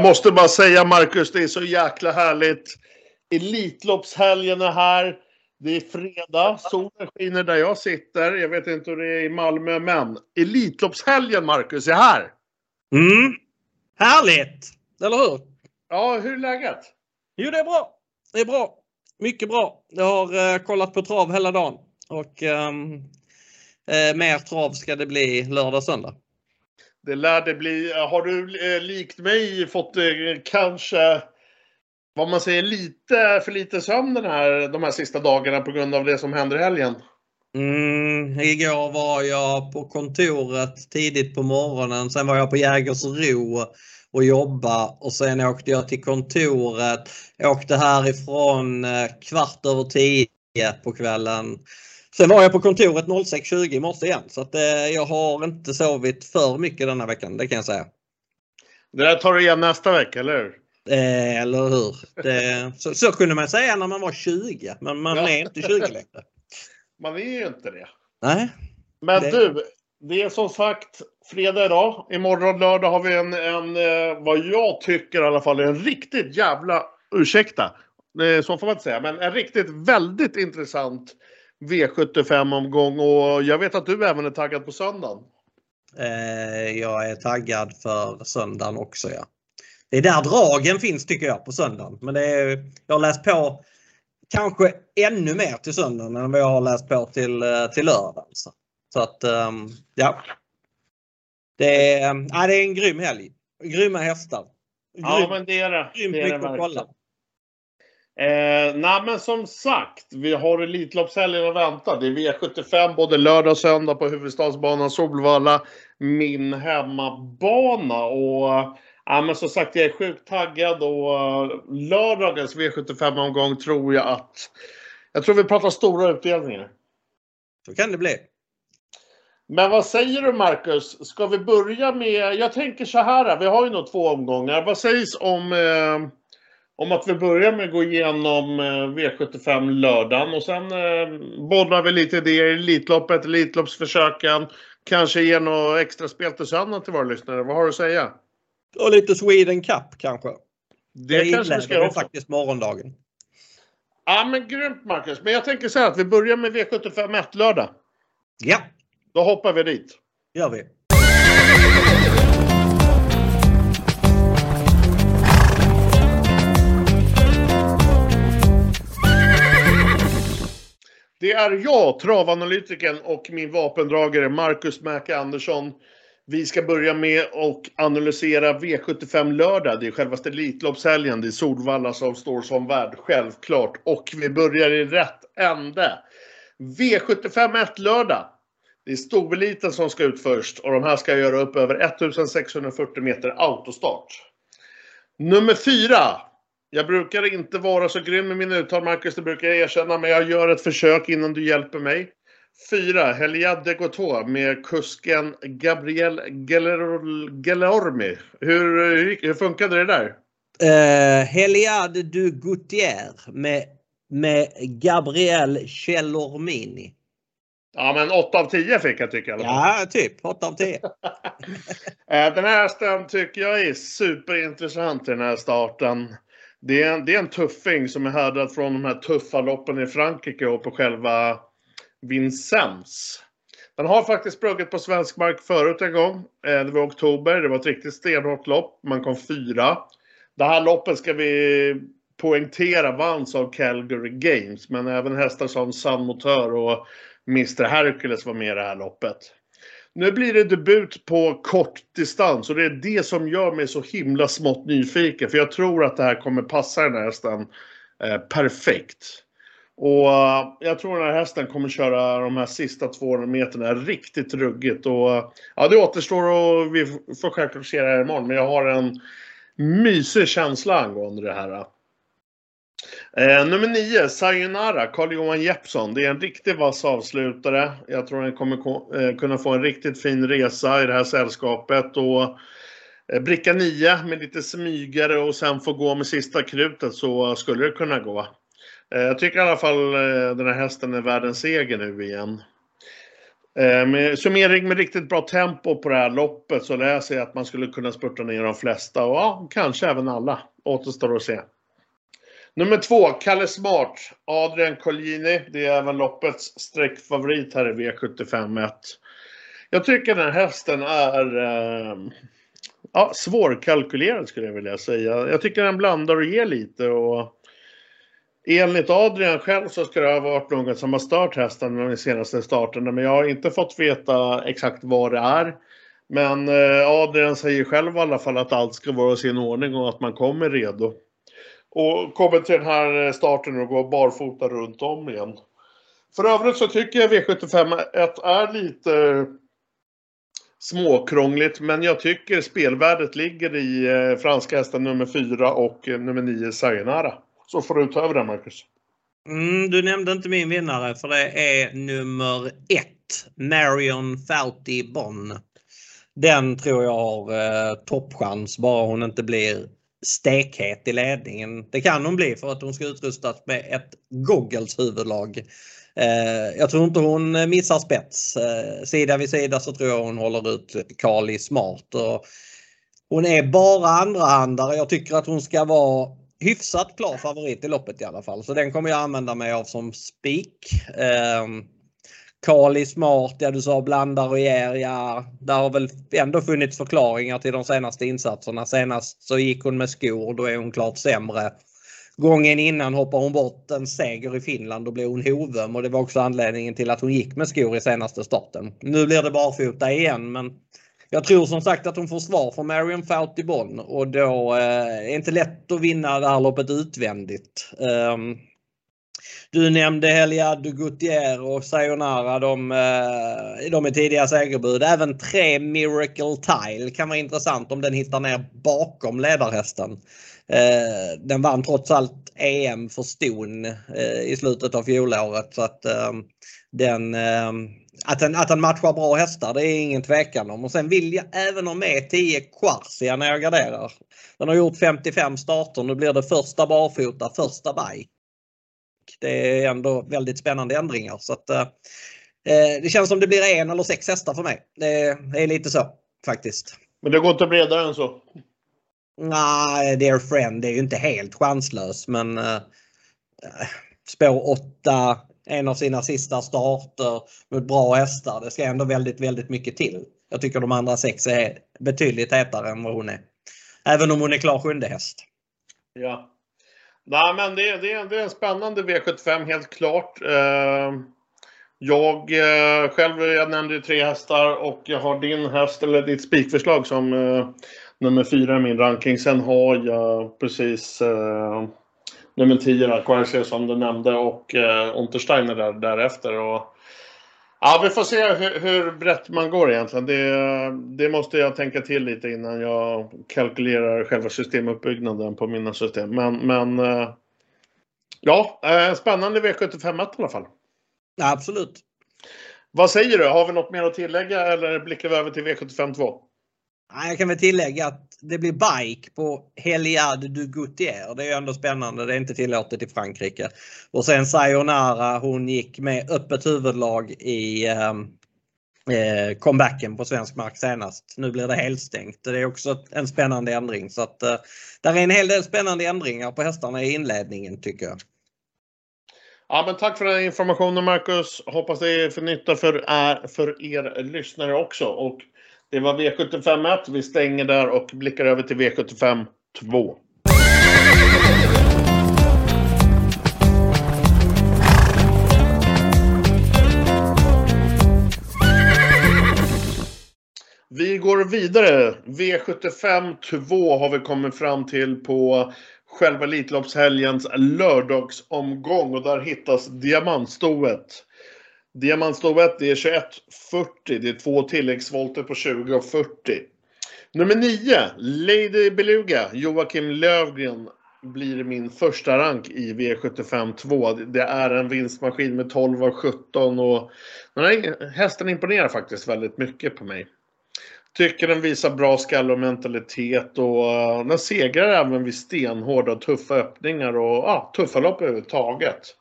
Jag måste bara säga Marcus, det är så jäkla härligt. Elitloppshelgen är här. Det är fredag, solen skiner där jag sitter. Jag vet inte hur det är i Malmö, men Elitloppshelgen Marcus är här. Mm. Härligt! Eller hur? Ja, hur är läget? Jo, det är bra. Det är bra. Mycket bra. Jag har eh, kollat på trav hela dagen och ehm, eh, mer trav ska det bli lördag och söndag. Det lär det bli. Eh, har du eh, likt mig fått eh, kanske, vad man säger, lite för lite sömn den här, de här sista dagarna på grund av det som händer i helgen? Mm, igår var jag på kontoret tidigt på morgonen. Sen var jag på Jägersro och jobba och sen åkte jag till kontoret. Åkte härifrån eh, kvart över tio på kvällen. Sen var jag på kontoret 06.20 i morse igen så att eh, jag har inte sovit för mycket denna veckan, det kan jag säga. Det där tar du igen nästa vecka, eller hur? Eh, eller hur? Det, så, så, kunde man säga när man var 20 men man Ja. är inte 20 längre. Man är ju inte det. Nej. Men Det- du, det är som sagt fredag idag. Imorgon lördag har vi en, en eh, vad jag tycker i alla fall, en riktigt jävla, ursäkta, eh, så får man inte säga, men en riktigt väldigt intressant V75-omgång och jag vet att du även är taggad på söndagen. Eh, jag är taggad för söndagen också ja. Det är där dragen finns tycker jag på söndagen. Men det är, jag har läst på kanske ännu mer till söndagen än vad jag har läst på till, eh, till lördagen. Så, så att ehm, ja. Det är, ja, det är en grym helg. Grymma hästar. Grym, Ja, men det är det. grymt det, är det mycket att kolla. Eh, nej men som sagt, vi har Elitloppshelgen att vänta. Det är V75 både lördag och söndag på huvudstadsbanan Solvalla. Min hemmabana. Och ja, men som sagt, jag är sjukt taggad och eh, lördagens V75-omgång tror jag att... Jag tror vi pratar stora utdelningar. Så kan det bli. Men vad säger du Marcus? Ska vi börja med... Jag tänker så här, vi har ju nog två omgångar. Vad sägs om, eh, om att vi börjar med att gå igenom eh, V75 lördagen och sen eh, bollar vi lite idéer i Elitloppet, Elitloppsförsöken. Kanske ge något extra spel till söndagen till våra lyssnare. Vad har du att säga? Och lite Sweden Cup kanske. Det kanske vi ska göra faktiskt morgondagen. Ja men grymt Marcus. Men jag tänker så här att vi börjar med V75 1 lördag. Ja, Då hoppar vi dit. gör vi. Det är jag, travanalytikern och min vapendragare Marcus Mäke Andersson. Vi ska börja med att analysera V75 lördag. Det är självaste Elitloppshelgen. Det är Solvalla som står som värd, självklart. Och vi börjar i rätt ände. V75 1 lördag. Det är stoveliten som ska ut först och de här ska göra upp över 1640 meter autostart. Nummer 4. Jag brukar inte vara så grym med mina uttal, Marcus, det brukar jag erkänna, men jag gör ett försök innan du hjälper mig. Fyra, Heliad de Gotot med kusken Gabriel Gelormi. Hur, hur, funkade det där? Uh, Heliade du Gautier med, med Gabriel Cellormini. Ja, men 8 av 10 fick jag tycka i. Ja, typ 8 av 10. Eh, Den här hästen tycker jag är superintressant i den här starten. Det är, en, det är en tuffing som är härdad från de här tuffa loppen i Frankrike och på själva Vincennes. Den har faktiskt sprungit på svensk mark förut en gång. Eh, det var i oktober. Det var ett riktigt stenhårt lopp. Man kom fyra. Det här loppet ska vi poängtera vanns av Calgary Games. Men även hästar som Sun Motör och Mr Hercules var med i det här loppet. Nu blir det debut på kort distans och det är det som gör mig så himla smått nyfiken. För jag tror att det här kommer passa den här hästen eh, perfekt. Och eh, jag tror den här hästen kommer köra de här sista 200 meterna riktigt ruggigt. Och eh, ja, det återstår och vi får självklart se det här imorgon. Men jag har en mysig känsla angående det här. Eh, nummer 9, Sayonara, Carl-Johan Jeppsson. Det är en riktigt vass avslutare. Jag tror han kommer eh, kunna få en riktigt fin resa i det här sällskapet. Och eh, bricka 9 med lite smygare och sen få gå med sista krutet så skulle det kunna gå. Eh, jag tycker i alla fall eh, den här hästen är värd en seger nu igen. Eh, med summering med riktigt bra tempo på det här loppet så läser jag att man skulle kunna spurta ner de flesta och ja, kanske även alla. Återstår att se. Nummer två, Kalle Smart. Adrian Colgjini. Det är även loppets streckfavorit här i V75 Jag tycker den här hästen är eh, ja, svårkalkylerad skulle jag vilja säga. Jag tycker den blandar och ger lite och enligt Adrian själv så ska det ha varit någon som har stört hästen de senaste starterna men jag har inte fått veta exakt vad det är. Men eh, Adrian säger själv i alla fall att allt ska vara i sin ordning och att man kommer redo. Och kommer till den här eh, starten och går barfota runt om igen. För övrigt så tycker jag V75 är lite småkrångligt men jag tycker spelvärdet ligger i eh, franska hästen nummer 4 och eh, nummer 9 Sayonara. Så får du ta över den Marcus. Mm, du nämnde inte min vinnare för det är nummer 1 Marion Fauti Bonn. Den tror jag har eh, toppchans bara hon inte blir stekhet i ledningen. Det kan hon bli för att hon ska utrustas med ett Goggles huvudlag. Eh, jag tror inte hon missar spets. Eh, sida vid sida så tror jag hon håller ut Kali smart. Och hon är bara andrahandare. Jag tycker att hon ska vara hyfsat klar favorit i loppet i alla fall. Så den kommer jag använda mig av som spik. Ehm, Eh, Kali Smart, ja du sa blandar och ger. Ja, det har väl ändå funnits förklaringar till de senaste insatserna. Senast så gick hon med skor, då är hon klart sämre. Gången innan hoppade hon bort en seger i Finland och blev hon hovöm och det var också anledningen till att hon gick med skor i senaste starten. Nu blir det barfota igen men jag tror som sagt att hon får svar från Marion Fouty Bonn och då eh, är det inte lätt att vinna det här loppet utvändigt. Um, du nämnde Heliad Gutierre och Sayonara. De, eh, de är tidiga segerbud. Även tre Miracle Tile kan vara intressant om den hittar ner bakom ledarhästen. Eh, den vann trots allt EM för Ston eh, i slutet av fjolåret. Så att, den, att, den, att den matchar bra hästar det är ingen tvekan om. Och sen vill jag även ha med 10 Quarcia när jag garderar. Den har gjort 55 starter. Nu blir det första barfota, första bike det är ändå väldigt spännande ändringar. Så att, eh, eh, det känns som det blir en eller sex hästar för mig. Det är lite så faktiskt. Men det går inte bredare än så? Nej, Dear Friend är ju inte helt chanslös men eh, spår 8, en av sina sista starter mot bra hästar. Det ska ändå väldigt, väldigt mycket till. Jag tycker de andra sex är betydligt hetare än vad hon är. Även om hon är klar sjunde häst. Ja. Nej, men det, det, det är en spännande V75 helt klart. Eh, jag eh, själv, jag nämnde ju tre hästar och jag har din häst, eller ditt spikförslag som eh, nummer fyra i min ranking. Sen har jag precis eh, nummer 10 Quercia som du nämnde och eh, Untersteiner där, därefter. Och, ja, vi får se hur, hur brett man går egentligen. Det, det, måste jag tänka till lite innan jag kalkylerar själva systemuppbyggnaden på mina system. Men, men eh, ja, eh, spännande V75 i alla fall. Ja, absolut. Vad säger du? Har vi något mer att tillägga eller blickar vi över till V75 2? Jag kan väl tillägga att det blir bike på Heliade du Goutier. Det är ju ändå spännande. Det är inte tillåtet i Frankrike. Och sen Sayonara, hon gick med öppet huvudlag i ehm, eh, comebacken på svensk mark senast. Nu blir det helstängt. Det är också en spännande ändring. Så att, eh, där är en hel del spännande ändringar på hästarna i inledningen tycker jag. Ja, men tack för den informationen Marcus. Hoppas det är för nytta för, eh, för er lyssnare också. Och det var V75 1. Vi stänger där och blickar över till V75 2. Vi går vidare. V75 2 har vi kommit fram till på själva Elitloppshelgens lördagsomgång och där hittas diamantstoet. Diamantstoet det är 21.40. Det är två tilläggsvolter på 20 och 40. Nummer 9, Lady Beluga, Joakim Lövgren blir min första rank i V75 2. Det är en vinstmaskin med 12 av 17 och den här hästen imponerar faktiskt väldigt mycket på mig. Tycker den visar bra skall och mentalitet och eh, den segrar även vid stenhårda och tuffa öppningar och ja, tuffa lopp överhuvudtaget.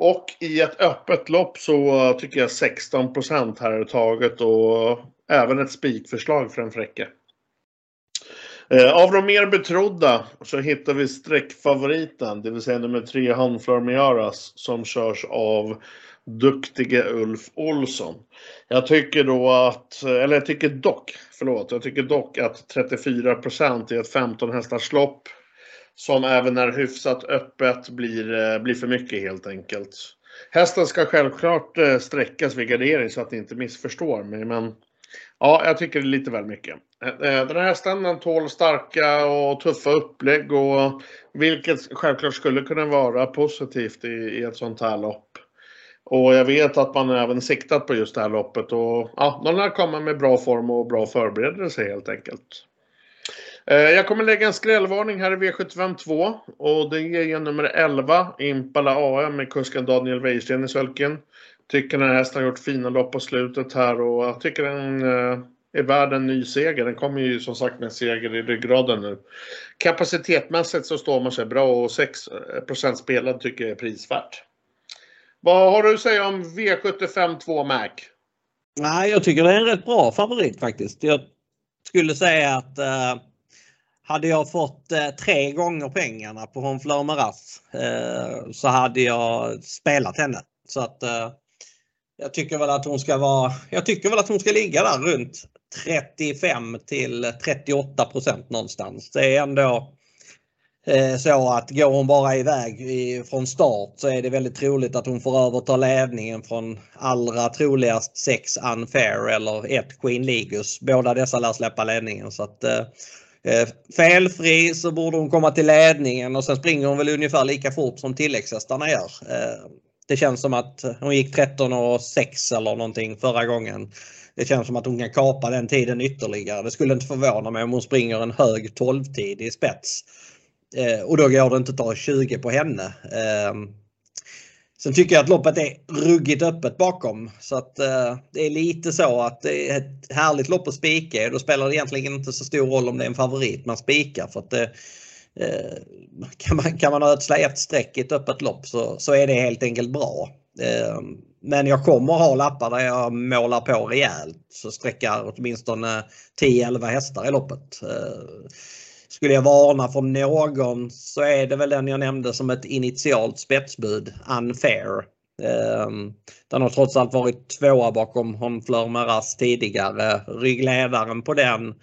Och i ett öppet lopp så tycker jag 16 här är taget och även ett spikförslag för en fräcke. Eh, av de mer betrodda så hittar vi streckfavoriten, det vill säga nummer tre Hanflor Miaras som körs av duktige Ulf Olsson. Jag tycker då att, eller jag tycker dock, förlåt, jag tycker dock att 34% i ett 15 hästars lopp som även är hyfsat öppet blir, eh, blir för mycket helt enkelt. Hästen ska självklart eh, sträckas vid gardering så att ni inte missförstår mig men ja, jag tycker det är lite väl mycket. Eh, den här hästen den tål starka och tuffa upplägg och vilket självklart skulle kunna vara positivt i, i ett sånt här lopp. Och jag vet att man även siktat på just det här loppet och ja, de lär komma med bra form och bra förberedelse helt enkelt. Eh, jag kommer lägga en skrällvarning här i V75 2 och det är nummer 11, Impala AM med kusken Daniel Wäjersten i sölken. Tycker den här hästen har gjort fina lopp på slutet här och jag tycker den eh, är värd en ny seger. Den kommer ju som sagt med en seger i ryggraden nu. Kapacitetmässigt så står man sig bra och 6% eh, spelad tycker jag är prisvärt. Vad har du att säga om V75 2 Mac? Nej, jag tycker det är en rätt bra favorit faktiskt. Jag skulle säga att eh, hade jag fått eh, tre gånger pengarna på Honfleur Maraff eh, så hade jag spelat henne. Så att eh, jag tycker väl att hon ska vara, jag tycker väl att hon ska ligga där runt 35 till 38% någonstans. Det är ändå Eh, så att går hon bara iväg från start så är det väldigt troligt att hon får överta ledningen från allra troligast 6 Unfair eller 1 Queen Ligus. Båda dessa lär släppa ledningen så att eh, Eh, felfri så borde hon komma till ledningen och sen springer hon väl ungefär lika fort som tilläggshästarna gör. Eh, det känns som att hon gick 13 och 6 eller någonting förra gången. Det känns som att hon kan kapa den tiden ytterligare. Det skulle inte förvåna mig om hon springer en hög 12-tid i spets. Eh, och då går det inte att ta 20 på henne. Eh, Sen tycker jag att loppet är ruggigt öppet bakom. Så att eh, det är lite så att det är ett härligt lopp att spika. Då spelar det egentligen inte så stor roll om det är en favorit man spikar. För att eh, eh kan, man, kan man ödsla ett streck i ett öppet lopp så, så är det helt enkelt bra. Eh, men jag kommer ha lappar där jag målar på rejält. Så sträckar åtminstone 10-11 hästar i loppet. Eh, skulle jag varna för någon så är det väl den jag nämnde som ett initialt spetsbud, Unfair. Um, den har trots allt varit tvåa bakom Honfleur Maras tidigare. Ryggledaren på den.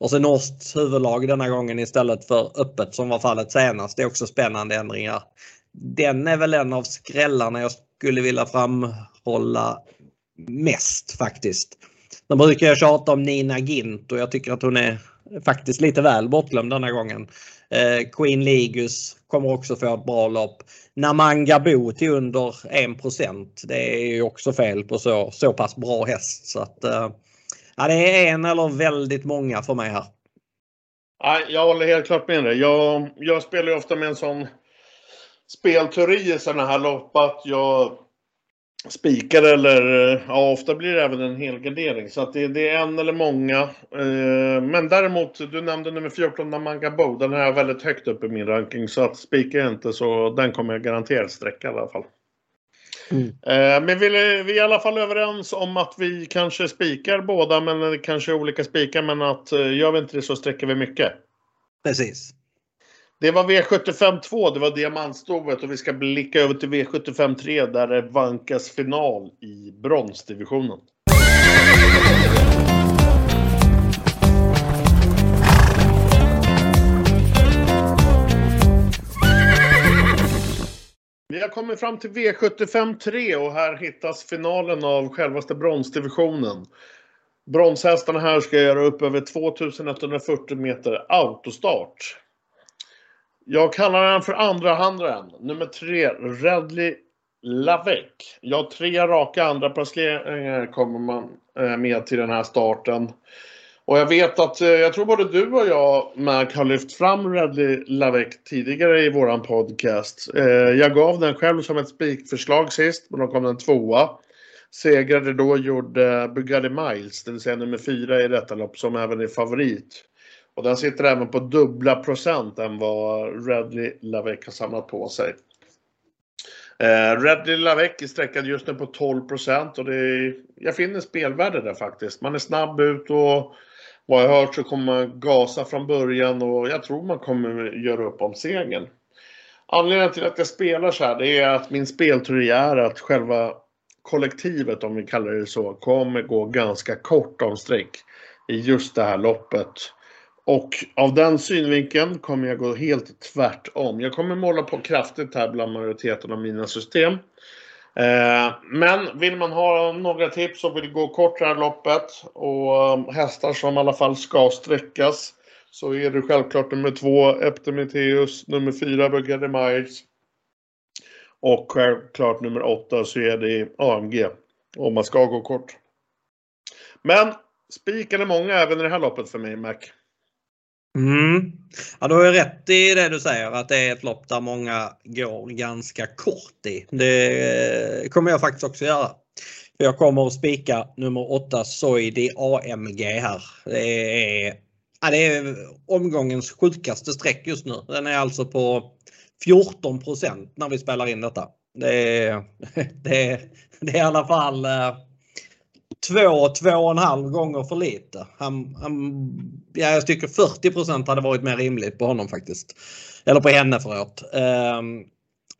Och sen norskt huvudlag denna gången istället för öppet som var fallet senast. Det är också spännande ändringar. Den är väl en av skrällarna jag skulle vilja framhålla mest faktiskt. Sen brukar jag tjata om Nina Gint och jag tycker att hon är faktiskt lite väl bortglömd denna gången. Eh, Queen Ligus kommer också få ett bra lopp. Namanga Bo till under 1 Det är ju också fel på så, så pass bra häst. Så att, eh, ja, det är en eller väldigt många för mig här. jag håller helt klart med dig. Jag, jag spelar ju ofta med en sån spelteori i sådana här lopp att jag spikar eller ja, ofta blir det även en helgardering. Så att det, det, är en eller många. Eh, men däremot, du nämnde nummer 14, Namanga Bo. Den är väldigt högt upp i min ranking. Så att spikar jag inte så den kommer jag garanterat sträcka i alla fall. Mm. Eh, men vi, vi är i alla fall överens om att vi kanske spikar båda, men kanske olika spikar. Men att eh, gör vi inte det så sträcker vi mycket. Precis. Det var V75 2, det var diamantstovet och vi ska blicka över till V75 3 där det vankas final i bronsdivisionen. Vi har kommit fram till V75 3 och här hittas finalen av självaste bronsdivisionen. Bronshästarna här ska göra upp över 2140 meter autostart. Jag kallar den för andra handen. Nummer tre, Redley Lavec. Ja, tre raka andra placeringar kommer man eh, med till den här starten. Och jag vet att, eh, jag tror både du och jag, Mac, har lyft fram Redley Lavec tidigare i våran podcast. Eh, jag gav den själv som ett spikförslag sist, men då kom den tvåa. Segrade då gjorde Bugatti Miles, det vill säga nummer fyra i detta lopp, som även är favorit. Och den sitter även på dubbla procent än vad Redley Lavec har samlat på sig. Eh, LaVec är sträckad just nu på 12 procent och det är, jag finner spelvärde där faktiskt. Man är snabb ut och vad jag har hört så kommer man gasa från början och jag tror man kommer göra upp om segern. Anledningen till att jag spelar så här det är att min spelteori är att själva kollektivet, om vi kallar det så, kommer gå ganska kort om streck i just det här loppet. Och av den synvinkeln kommer jag gå helt tvärtom. Jag kommer måla på kraftigt här bland majoriteten av mina system. Eh, men vill man ha några tips och vill gå kort det här loppet och eh, hästar som i alla fall ska sträckas så är det självklart nummer två Eptimeteus, nummer fyra Bugatti Miles och självklart nummer åtta så är det AMG om man ska gå kort. Men spikade många även i det här loppet för mig Mac. Mm. Ja, du har ju rätt i det du säger att det är ett lopp där många går ganska kort i. Det eh, kommer jag faktiskt också göra. För jag kommer att spika nummer 8 Soidi AMG här. Det är, ja, det är omgångens sjukaste streck just nu. Den är alltså på 14% när vi spelar in detta. Det är, det är, det är i alla fall eh, två, två och en halv gånger för lite. Han, han, ja, jag tycker 40% hade varit mer rimligt på honom faktiskt. Eller på henne förlåt. Um,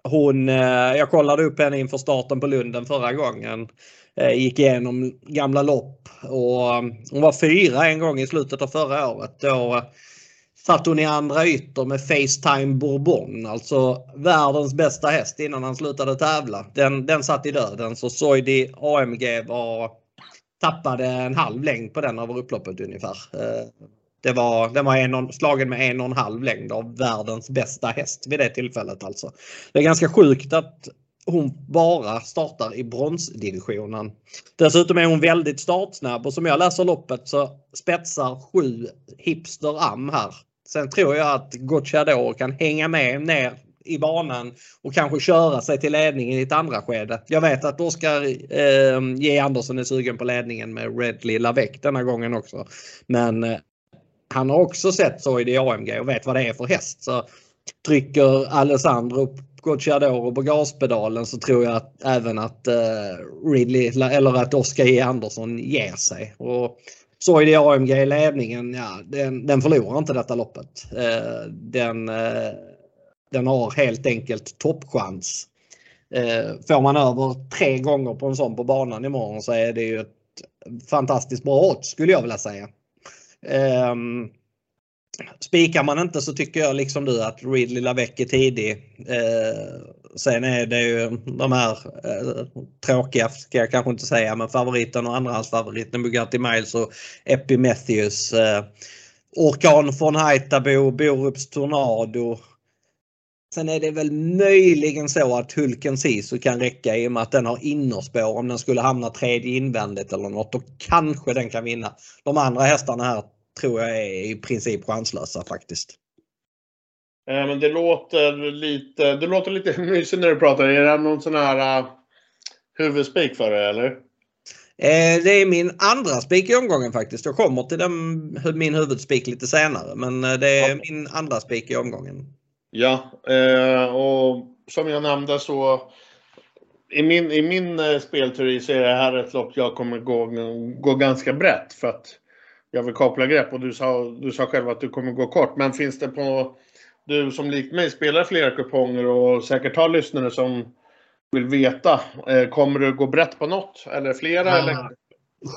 hon, eh, jag kollade upp henne inför starten på Lunden förra gången. Eh, gick igenom gamla lopp och ehm, hon var fyra en gång i slutet av förra året. Då satt hon i andra ytter med Facetime Bourbon. Alltså världens bästa häst innan han slutade tävla. Den, den satt i döden så Soidi AMG var tappade en halv längd på den över upploppet ungefär. Eh, det var, den var en, slagen med en och en halv längd av världens bästa häst vid det tillfället alltså. Det är ganska sjukt att hon bara startar i bronsdivisionen. Dessutom är hon väldigt startsnabb och som jag läser loppet så spetsar sju Hipster Am här. Sen tror jag att Gocciador kan hänga med ner i banan och kanske köra sig till ledningen i ett andra skede. Jag vet att Oskar eh, J Andersson är sugen på ledningen med Redley Lavec denna gången också. Men eh, han har också sett så i AMG och vet vad det är för häst. Så trycker Alessandro Gocciadoro på gaspedalen så tror jag att även att eh, Ridley eller att Oskar J Andersson ger sig. Och så i det AMG i ledningen, ja, den, den förlorar inte detta loppet. Eh, den eh, den har helt enkelt toppchans. Eh, får man över tre gånger på en sån på banan imorgon så är det ju ett fantastiskt bra odds skulle jag vilja säga. Ehm, spikar man inte så tycker jag liksom du att Ridley Lavec är tidig. Eh, sen är det ju de här eh, tråkiga, ska jag kanske inte säga, men favoriten och andrahandsfavoriten Bugatti Miles och Epi Matthews. Eh, orkan von Haitabo, Borups Tornado Sen är det väl möjligen så att Hulken Sisu kan räcka i och med att den har innerspår om den skulle hamna tredje invändigt eller något. Då kanske den kan vinna. De andra hästarna här tror jag är i princip chanslösa faktiskt. Eh, men det låter lite, det låter lite mysigt när du pratar. Är det någon sån här uh, huvudspik för dig eller? Eh, det är min andra spik i omgången faktiskt. Jag kommer till den, min huvudspik lite senare men det är ja. min andra spik i omgången. Ja, eh, och som jag nämnde så i min, i min eh, spelteori så är det här ett lopp jag kommer gå, gå ganska brett för att jag vill koppla grepp och du sa, du sa själv att du kommer gå kort. Men finns det på du som likt mig spelar flera kuponger och säkert har lyssnare som vill veta. Eh, kommer du gå brett på något eller flera? Ja. Eller?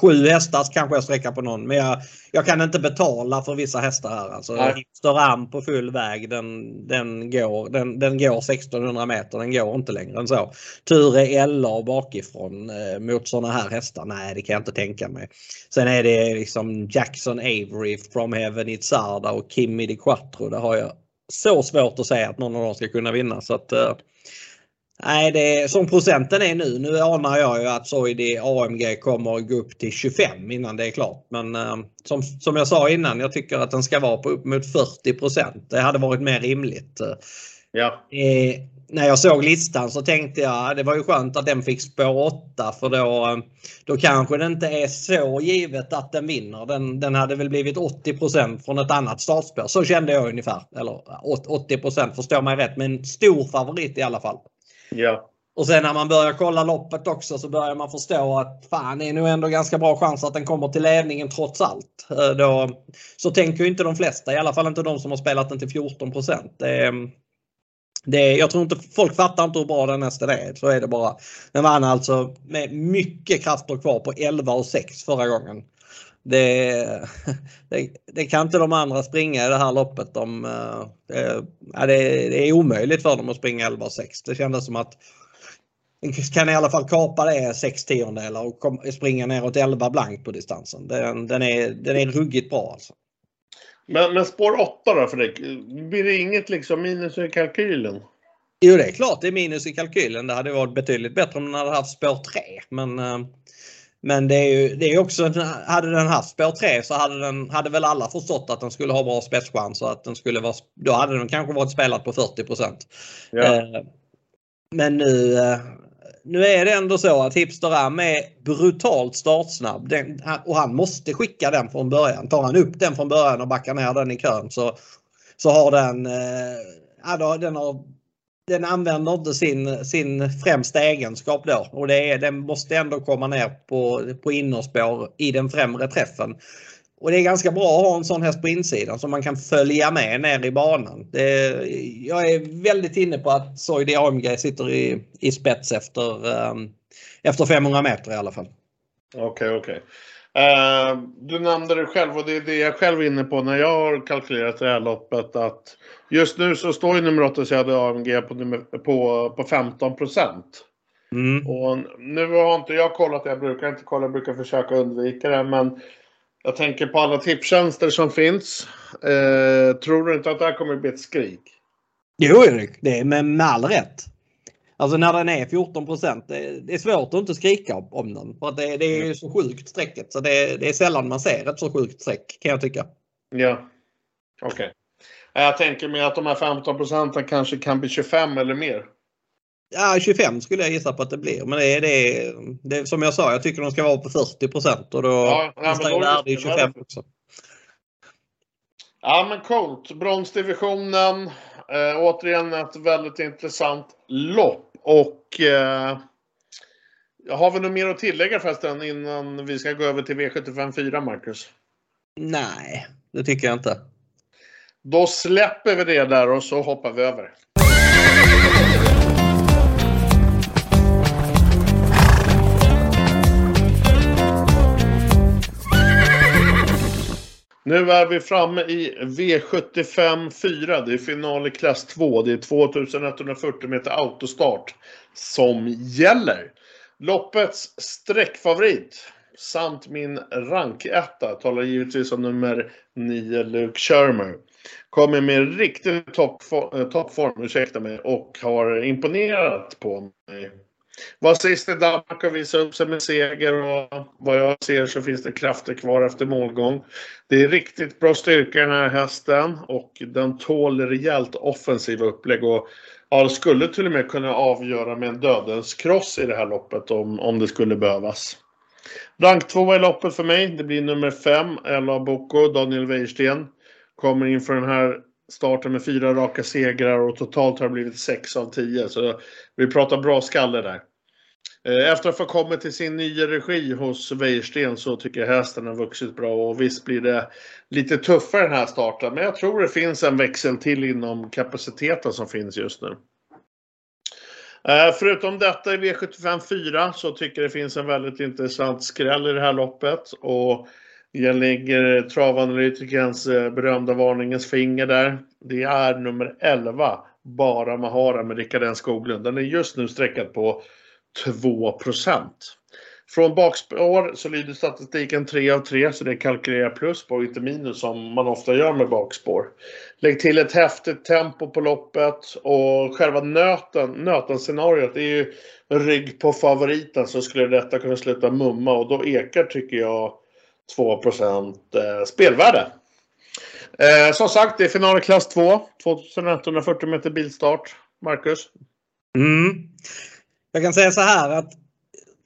Sju hästar kanske jag sträcker på någon. Men jag, jag, kan inte betala för vissa hästar här. Alltså, Hipster Am på full väg den, den, går, den, den går 1600 meter. Den går inte längre än så. Ture LA bakifrån eh, mot sådana här hästar. Nej det kan jag inte tänka mig. Sen är det liksom Jackson Avery from Heaven Itzarda och Kimi Di Quattro. Det har jag så svårt att säga att någon av dem ska kunna vinna. Så att, eh, Nej, det är, som procenten är nu. Nu anar jag ju att Soidi AMG kommer att gå upp till 25 innan det är klart. Men eh, som, som jag sa innan, jag tycker att den ska vara på upp mot 40% Det hade varit mer rimligt. Ja. Eh, när jag såg listan så tänkte jag det var ju skönt att den fick spår 8 för då, då kanske det inte är så givet att den vinner. Den, den hade väl blivit 80% från ett annat startspår. Så kände jag ungefär. Eller 80% förstår mig rätt men stor favorit i alla fall. Ja. Och sen när man börjar kolla loppet också så börjar man förstå att fan det är nog ändå ganska bra chans att den kommer till ledningen trots allt. Eh, då, så tänker inte de flesta, i alla fall inte de som har spelat den till 14 procent. det, jag tror inte folk fattar inte hur bra den nästa är. Så är det bara. Den vann alltså med mycket krafter kvar på 11 och 6 förra gången. Det, det, det, kan inte de andra springa i det här loppet. De, det, det, är omöjligt för dem att springa 11 och 6. Det kändes som att kan i alla fall kapa det 6 tiondelar och kom, springa neråt 11 blankt på distansen. Den, den, är, den är ruggigt bra alltså. Men, men spår 8 då dig? Blir det inget liksom minus i kalkylen? Jo det är klart det är minus i kalkylen. Det hade varit betydligt bättre om den hade haft spår 3. Men, eh, men det är ju det är också, hade den haft spår 3 så hade, den, hade väl alla förstått att den skulle ha bra spetschans och att den skulle vara, då hade den kanske varit spelad på 40 ja. Eh, men nu, eh, nu är det ändå så att Hipster Am är brutalt startsnabb den, och han måste skicka den från början. Tar han upp den från början och backar ner den i kön så, så har den, eh, den, har, den använder inte sin, sin främsta egenskap då och det är, den måste ändå komma ner på, på innerspår i den främre träffen. Och det är ganska bra att ha en sån häst på insidan som man kan följa med ner i banan. Det, jag är väldigt inne på att Soidi AMG sitter i, i spets efter, um, efter 500 meter i alla fall. Okej, okay, okej. Okay. Uh, eh, du nämnde det själv och det är det jag själv är inne på när jag har kalkylerat det här loppet att just nu så står ju nummer 8 Söder AMG på, nummer, på, på 15 procent. Mm. Och nu har inte jag kollat, jag brukar inte kolla, jag brukar försöka undvika det men jag tänker på alla tipstjänster som finns. Eh, tror du inte att det här kommer bli ett skrik? Jo Erik, det är med, med all rätt. Alltså när den är 14 det, det är svårt att inte skrika om den. För det, det är så sjukt strecket så det, det, är sällan man ser ett så sjukt streck kan jag tycka. Ja, okej. Okay. Jag tänker mig att de här 15 procenten kanske kan bli 25 eller mer. Ja, 25 skulle jag gissa på att det blir. Men det är det, det som jag sa, jag tycker de ska vara på 40% och då ja, nästan ja, värde i 25 också. Ja men coolt. Bronsdivisionen. Eh, återigen ett väldigt intressant lopp. Och eh, har vi något mer att tillägga förresten innan vi ska gå över till V75 4 Marcus? Nej, det tycker jag inte. Då släpper vi det där och så hoppar vi över. Nu är vi framme i V75 4. Det är final i klass 2. Det är 2140 meter autostart som gäller. Loppets sträckfavorit samt min ranketta talar givetvis om nummer 9 Luke Shermer. Kommer med riktig toppform, eh, toppform ursäkta mig, och har imponerat på mig var sist i Danmark och visa upp sig med seger och vad jag ser så finns det krafter kvar efter målgång. Det är riktigt bra styrka i den här hästen och den tål rejält offensiva upplägg och ja, skulle till och med kunna avgöra med en dödens kross i det här loppet om, om det skulle behövas. Rank 2 i loppet för mig. Det blir nummer 5, Ella Boko, Daniel Wäjersten. Kommer inför den här starten med fyra raka segrar och totalt har det blivit 6 av 10. Så vi pratar bra skalle där. Eh, efter att ha kommit till sin nya regi hos Wäjersten så tycker jag hästen har vuxit bra och visst blir det lite tuffare den här starten. Men jag tror det finns en växel till inom kapaciteten som finns just nu. Eh, förutom detta i V75 4 så tycker jag det finns en väldigt intressant skräll i det här loppet. Och jag lägger travanalytikerns eh, berömda varningens finger där. Det är nummer 11, Bara Mahara med Rickard N Skoglund. Den är just nu sträckad på 2% Från bakspår så lyder statistiken 3 av 3 så det är kalkylerat plus på inte minus som man ofta gör med bakspår. Lägg till ett häftigt tempo på loppet och själva nöten, nöten-scenariot är ju rygg på favoriten så skulle detta kunna sluta mumma och då ekar tycker jag 2 eh, spelvärde. Eh, som sagt, det är final i klass 2. 2140 meter bilstart. Marcus? Mm. Jag kan säga så här att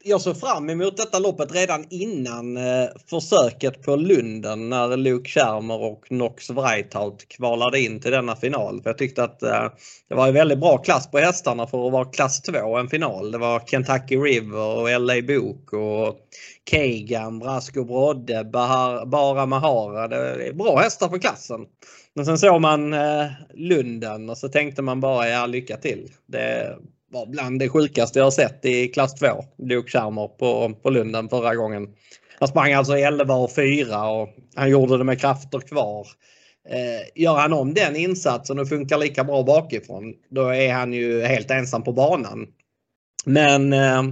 jag såg fram emot detta loppet redan innan eh, försöket på Lunden när Luke Schermer och Knox Wrightout kvalade in till denna final. För jag tyckte att eh, det var en väldigt bra klass på hästarna för att vara klass 2, en final. Det var Kentucky River och LA Book och Kagan, Brasco Brodde, Bahar, Bara Mahara. Det är bra hästar för klassen. Men sen såg man eh, Lunden och så tänkte man bara ja lycka till. Det, var bland det sjukaste jag har sett i klass 2. Luke Schermer på, på Lunden förra gången. Han sprang alltså 11 och 4 och han gjorde det med krafter kvar. Eh, gör han om den insatsen och funkar lika bra bakifrån då är han ju helt ensam på banan. Men eh,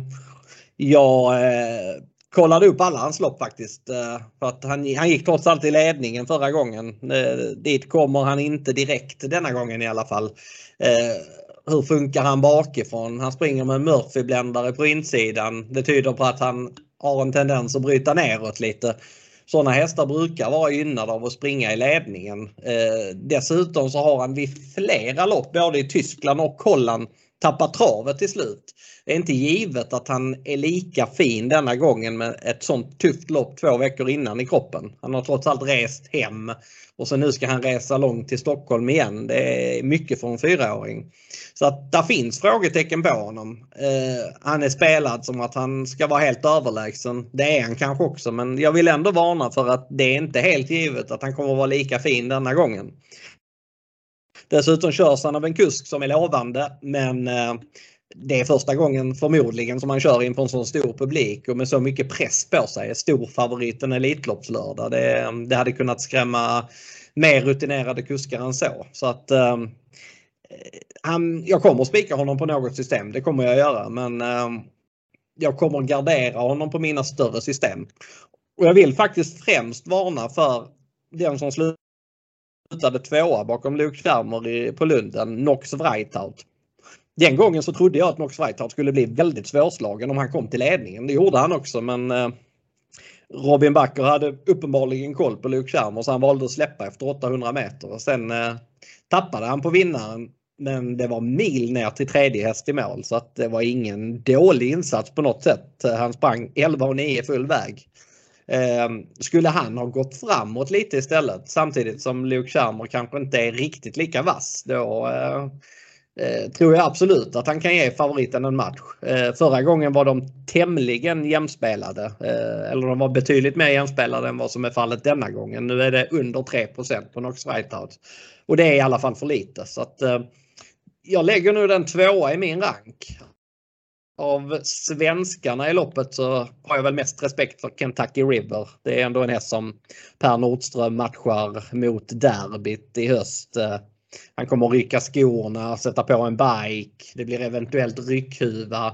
jag eh, kollade upp alla hans lopp faktiskt. Eh, för att han, han gick trots allt i ledningen förra gången. Eh, dit kommer han inte direkt denna gången i alla fall. Eh, hur funkar han bakifrån? Han springer med Murphy-bländare på insidan. Det tyder på att han har en tendens att bryta neråt lite. Sådana hästar brukar vara gynnade av att springa i ledningen. Eh, dessutom så har han vid flera lopp både i Tyskland och Holland tappat travet till slut. Det är inte givet att han är lika fin denna gången med ett sånt tufft lopp två veckor innan i kroppen. Han har trots allt rest hem och så nu ska han resa långt till Stockholm igen. Det är mycket för en fyraåring. Så att där finns frågetecken på honom. Eh, han är spelad som att han ska vara helt överlägsen. Det är han kanske också men jag vill ändå varna för att det är inte helt givet att han kommer att vara lika fin denna gången. Dessutom körs han av en kusk som är lovande men eh, det är första gången förmodligen som man kör inför en sån stor publik och med så mycket press på sig. Storfavoriten Elitloppslördag. Det, det hade kunnat skrämma mer rutinerade kuskar än så. Så att eh, han, jag kommer att spika honom på något system, det kommer jag göra. Men eh, jag kommer gardera honom på mina större system. Och jag vill faktiskt främst varna för den som slutade tvåa bakom Luke Fermer på Lunden, Nox Wrightout. Den gången så trodde jag att Nox Whiteheart skulle bli väldigt svårslagen om han kom till ledningen. Det gjorde han också men eh, Robin Backer hade uppenbarligen koll på Luke Schermer så han valde att släppa efter 800 meter. Och sen eh, tappade han på vinnaren men det var mil ner till tredje häst i mål så att det var ingen dålig insats på något sätt. Han sprang 11 och 9 full väg. Eh, skulle han ha gått framåt lite istället samtidigt som Luke Schermer kanske inte är riktigt lika vass då eh, Eh, tror jag absolut att han kan ge favoriten en match. Eh, förra gången var de tämligen jämspelade. Eh, eller de var betydligt mer jämspelade än vad som är fallet denna gången. Nu är det under 3 på Knox Whitehouse. Och det är i alla fall för lite. Så att, eh, jag lägger nu den tvåa i min rank. Av svenskarna i loppet så har jag väl mest respekt för Kentucky River. Det är ändå en häst som Per Nordström matchar mot derbyt i höst. Eh, han kommer rycka skorna, sätta på en bike. Det blir eventuellt ryckhuva.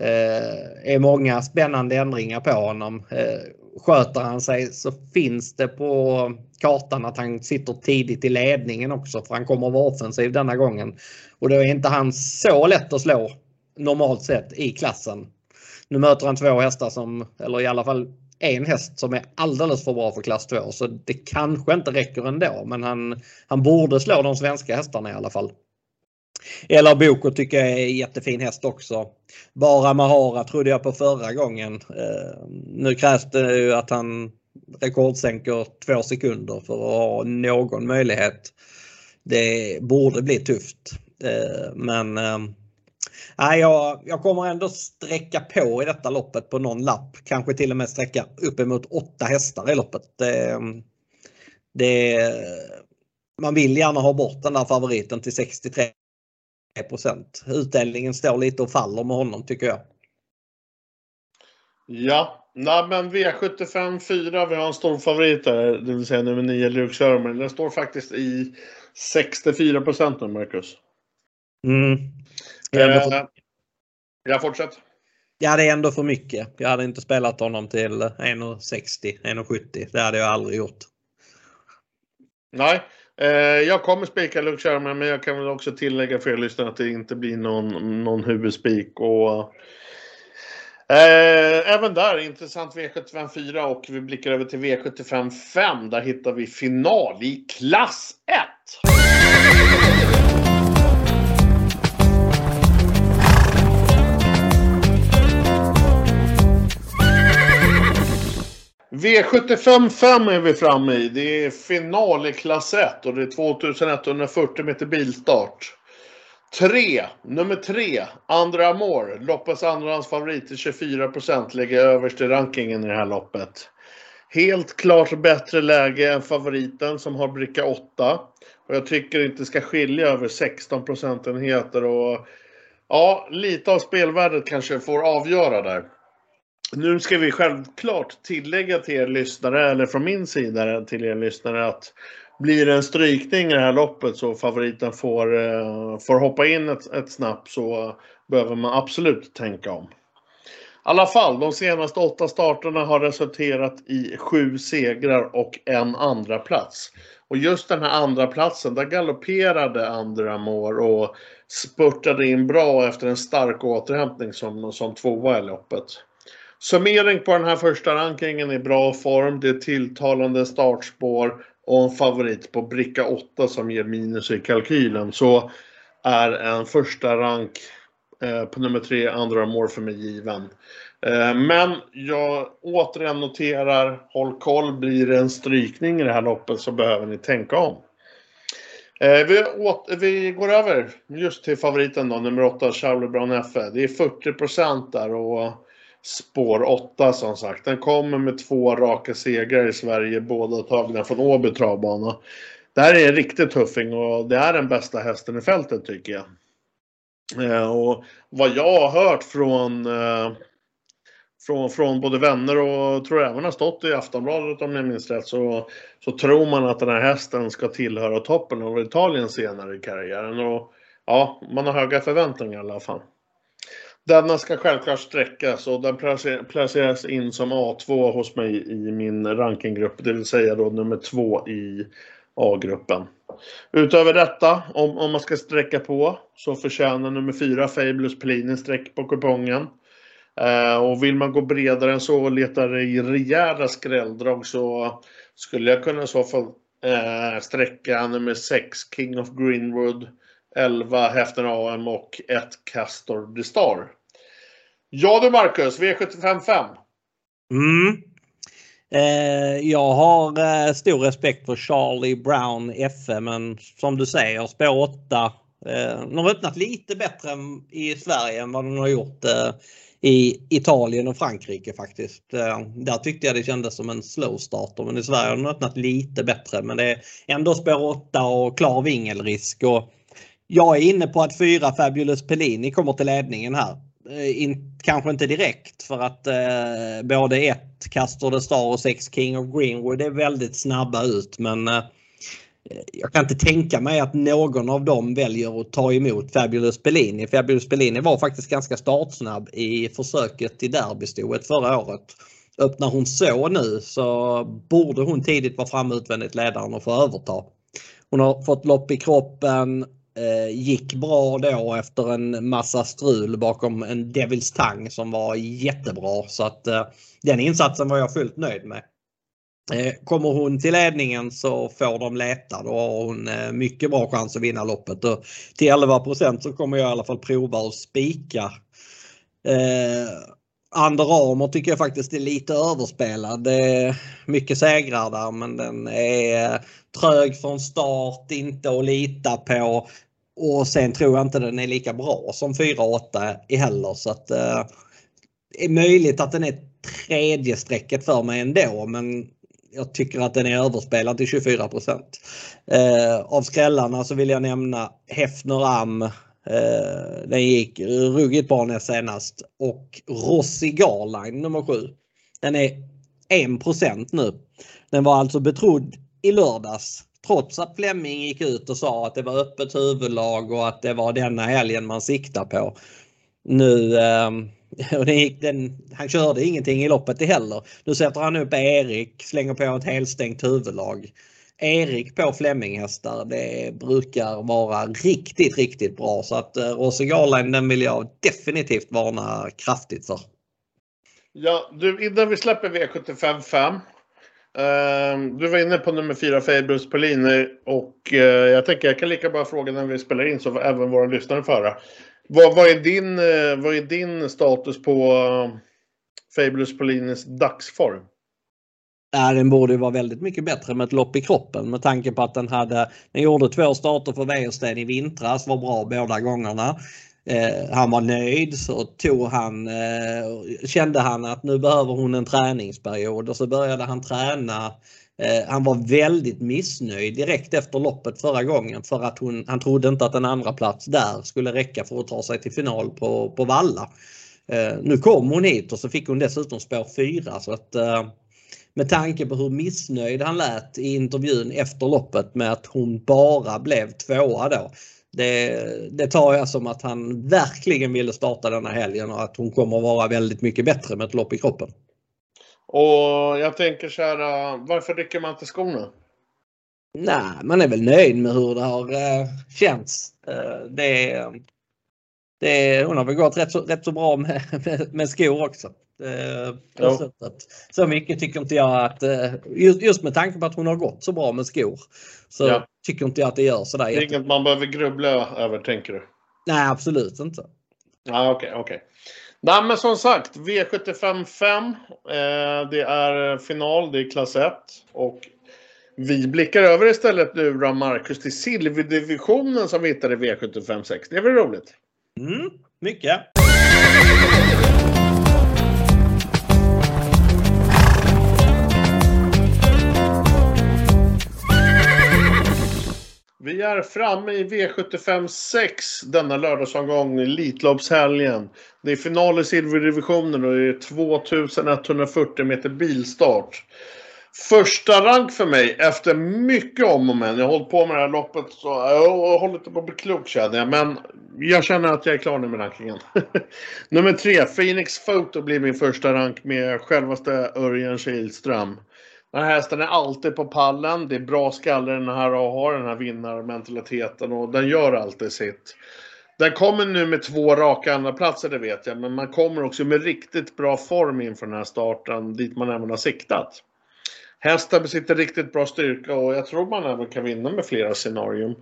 Eh, är många spännande ändringar på honom. Eh, sköter han sig så finns det på kartan att han sitter tidigt i ledningen också för han kommer att vara offensiv denna gången. Och då är inte han så lätt att slå normalt sett i klassen. Nu möter han två hästar som, eller i alla fall en häst som är alldeles för bra för klass 2 så det kanske inte räcker ändå men han, han borde slå de svenska hästarna i alla fall. Eller Boko tycker jag är jättefin häst också. Bara Mahara trodde jag på förra gången. Eh, nu krävs det ju att han rekordsänker två sekunder för att ha någon möjlighet. Det borde bli tufft. Eh, men eh, Nej, jag, jag kommer ändå sträcka på i detta loppet på någon lapp. Kanske till och med sträcka uppemot åtta hästar i loppet. Det, det, man vill gärna ha bort den där favoriten till 63% Utdelningen står lite och faller med honom tycker jag. Ja, nej, men V75 4, vi har en stor favorit där, det vill säga nummer 9, Luke Sherman. Den står faktiskt i 64 nu, Marcus. Mm. Eh, jag fortsätter. Ja, det är ändå för mycket. Jag hade inte spelat honom till 1,60, 1,70. Det hade jag aldrig gjort. Nej, eh, jag kommer spika Luke Sherman men jag kan väl också tillägga för er lyssnare att det inte blir någon, någon huvudspik. Och, eh, även där intressant V75 4 och vi blickar över till V75 5. Där hittar vi final i klass 1. V75 är vi framme i. Det är final i klass 1 och det är 2140 meter bilstart. 3, nummer 3, Andra Amor, loppets andrahandsfavorit till 24 procent, ligger överst i rankingen i det här loppet. Helt klart bättre läge än favoriten som har bricka 8. Och jag tycker inte ska skilja över 16 procentenheter och ja, lite av spelvärdet kanske får avgöra där. Nu ska vi självklart tillägga till er lyssnare, eller från min sida till er lyssnare att blir det en strykning i det här loppet så favoriten får, eh, får hoppa in ett, ett snabbt så behöver man absolut tänka om. I alla fall, de senaste åtta starterna har resulterat i sju segrar och en andra plats. Och just den här andra platsen, där galopperade andra mål och spurtade in bra efter en stark återhämtning som, som tvåa i loppet. Summering på den här första rankingen i bra form. Det är tilltalande startspår och en favorit på bricka 8 som ger minus i kalkylen. Så är en första rank eh, på nummer 3, andra mål för mig given. Eh, men jag återigen noterar, håll koll, blir det en strykning i det här loppet så behöver ni tänka om. Eh, vi, åter, vi går över just till favoriten då, nummer 8, Charlie Brown F. Det är 40 där och spår 8 som sagt. Den kommer med två raka segrar i Sverige, båda tagna från Åby travbana. Det här är en riktig tuffing och det är den bästa hästen i fältet tycker jag. Eh, och vad jag har hört från, eh, från, från både vänner och tror även har stått i Aftonbladet om jag minns rätt så, så tror man att den här hästen ska tillhöra toppen av Italien senare i karriären. Och ja, man har höga förväntningar i alla fall. Denna ska självklart sträckas och den placeras in som A2 hos mig i min rankinggrupp, det vill säga då nummer två i A-gruppen. Utöver detta, om, om man ska sträcka på, så förtjänar nummer fyra Fabulous Pellini sträck på kupongen. Eh, och vill man gå bredare än så och leta i rejäla skrälldrag så skulle jag kunna i så fall eh, sträcka nummer 6 King of Greenwood 11 Häften AM och 1 Castor the Star. Ja du Marcus, V755. Mm. Eh, jag har eh, stor respekt för Charlie Brown FE men som du säger spår 8. Eh, de har öppnat lite bättre i Sverige än vad de har gjort eh, i Italien och Frankrike faktiskt. Eh, där tyckte jag det kändes som en slow starter men i Sverige har den öppnat lite bättre men det är ändå spår 8 och klar vingelrisk. Och jag är inne på att fyra Fabulous Pellini kommer till ledningen här. Eh, in, kanske inte direkt för att eh, både ett Castor the Star och sex King of Greenwood är väldigt snabba ut men eh, jag kan inte tänka mig att någon av dem väljer att ta emot Fabulous Bellini. Fabulous Bellini var faktiskt ganska startsnabb i försöket i derbystoet förra året. Öppnar hon så nu så borde hon tidigt vara framme utvändigt ledaren och få överta. Hon har fått lopp i kroppen, Eh, gick bra då efter en massa strul bakom en Devils Tang som var jättebra. Så att eh, den insatsen var jag fullt nöjd med. Eh, kommer hon till ledningen så får de leta. Då har hon eh, mycket bra chans att vinna loppet. Och till 11 så kommer jag i alla fall prova att spika. Eh, Under Armour tycker jag faktiskt är lite överspelad. Det är mycket segrar där men den är trög från start, inte att lita på. Och sen tror jag inte den är lika bra som 4-8 i heller så att eh, det är möjligt att den är tredje strecket för mig ändå men jag tycker att den är överspelad till 24 eh, Av skrällarna så vill jag nämna Hefner Am. Eh, den gick ruggigt bra näst senast och Rossi Garline nummer 7. Den är 1% nu. Den var alltså betrodd i lördags Trots att Flemming gick ut och sa att det var öppet huvudlag och att det var denna helgen man siktar på. Nu ehm, och den gick den, han körde ingenting i loppet heller. Nu sätter han upp Erik, slänger på ett helstängt huvudlag. Erik på Fleminghästar, det brukar vara riktigt, riktigt bra så att eh, Garland den vill jag definitivt varna kraftigt för. Ja, du innan vi släpper V75 5 Uh, du var inne på nummer fyra, Fabulous Polini. Och uh, jag tänker jag kan lika bra fråga när vi spelar in så får även våra lyssnare föra. Vad, vad, är din, uh, vad är din status på eh, uh, Fabulous Polinis dagsform? Ja, den borde ju vara väldigt mycket bättre med ett lopp i kroppen med tanke på att den hade, den gjorde två starter för Wäjersten i vintras, var bra båda gångerna. Eh, han var nöjd så tog han, eh, kände han att nu behöver hon en träningsperiod och så började han träna. Eh, han var väldigt missnöjd direkt efter loppet förra gången för att hon, han trodde inte att en andra plats där skulle räcka för att ta sig till final på, på Valla. Eh, nu kom hon hit och så fick hon dessutom spår 4 så att eh, med tanke på hur missnöjd han lät i intervjun efter loppet med att hon bara blev tvåa då. Det, det tar jag som att han verkligen ville starta denna helgen och att hon kommer att vara väldigt mycket bättre med ett lopp i kroppen. Och jag tänker så här, varför rycker man inte skorna? Nej, man är väl nöjd med hur det har uh, känts. Uh, det, det, hon har väl gått rätt så, rätt så bra med, med, med skor också. Eh, så mycket tycker inte jag att, eh, just, med tanke på att hon har gått så bra med skor, så ja. tycker inte jag att det gör sådär. Det är inget man behöver grubbla över tänker du? Nej, absolut inte. Ja, Okej, okay. Okay. Nej, men som sagt, V75 5. Eh, det är final, det är klass 1. Och vi blickar över istället nu då, Marcus, till silverdivisionen som vi hittade i V75 6. Det är väl roligt? Mm, mycket. Vi är framme i V75 6 denna lördagsomgång, Elitloppshelgen. Det är final i silverdivisionen och det är 2140 meter bilstart. Första rank för mig efter mycket om och men. Jag har hållit på med det här loppet så jag håller inte på att bli klok känner jag. Men jag känner att jag är klar nu med rankingen. Nummer tre, Phoenix Photo blir min första rank med självaste Örjan Kihlström. Den här hästen är alltid på pallen. Det är bra skalle den här och har den här vinnarmentaliteten och den gör alltid sitt. Den kommer nu med två raka andra platser det vet jag, men man kommer också med riktigt bra form inför den här starten dit man även har siktat. Hästen besitter riktigt bra styrka och jag tror man även kan vinna med flera scenarion.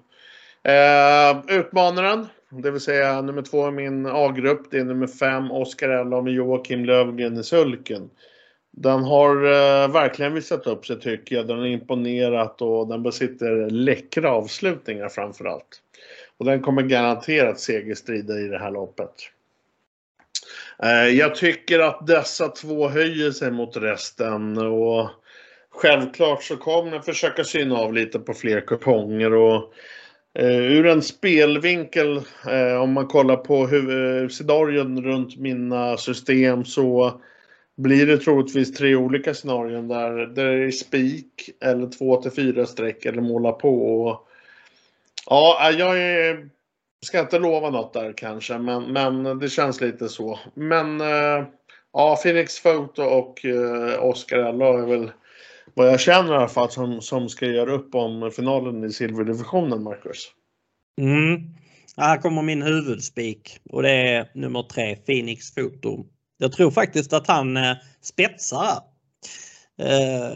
Eh, utmanaren, det vill säga nummer två i min A-grupp, det är nummer fem Oskar Ella med Joakim Lövgren i sulken. Den har eh, verkligen visat upp sig tycker jag. Den har imponerat och den besitter läckra avslutningar framförallt. Och den kommer garanterat segerstrida i det här loppet. Eh, jag tycker att dessa två höjer sig mot resten och självklart så kommer jag försöka syna av lite på fler kuponger och eh, ur en spelvinkel eh, om man kollar på hur, eh, scenarion runt mina system så blir det troligtvis tre olika scenarion där, där det är spik eller två till fyra streck eller måla på. Och, ja, jag är, ska inte lova något där kanske, men, men det känns lite så. Men eh, ja, Phoenix Photo och eh, Oscar Ella är väl vad jag känner i alla fall som, som ska göra upp om finalen i silverdivisionen, Marcus. Mm. Här kommer min huvudspik och det är nummer tre, Phoenix Photo. Jag tror faktiskt att han eh, spetsar. Eh,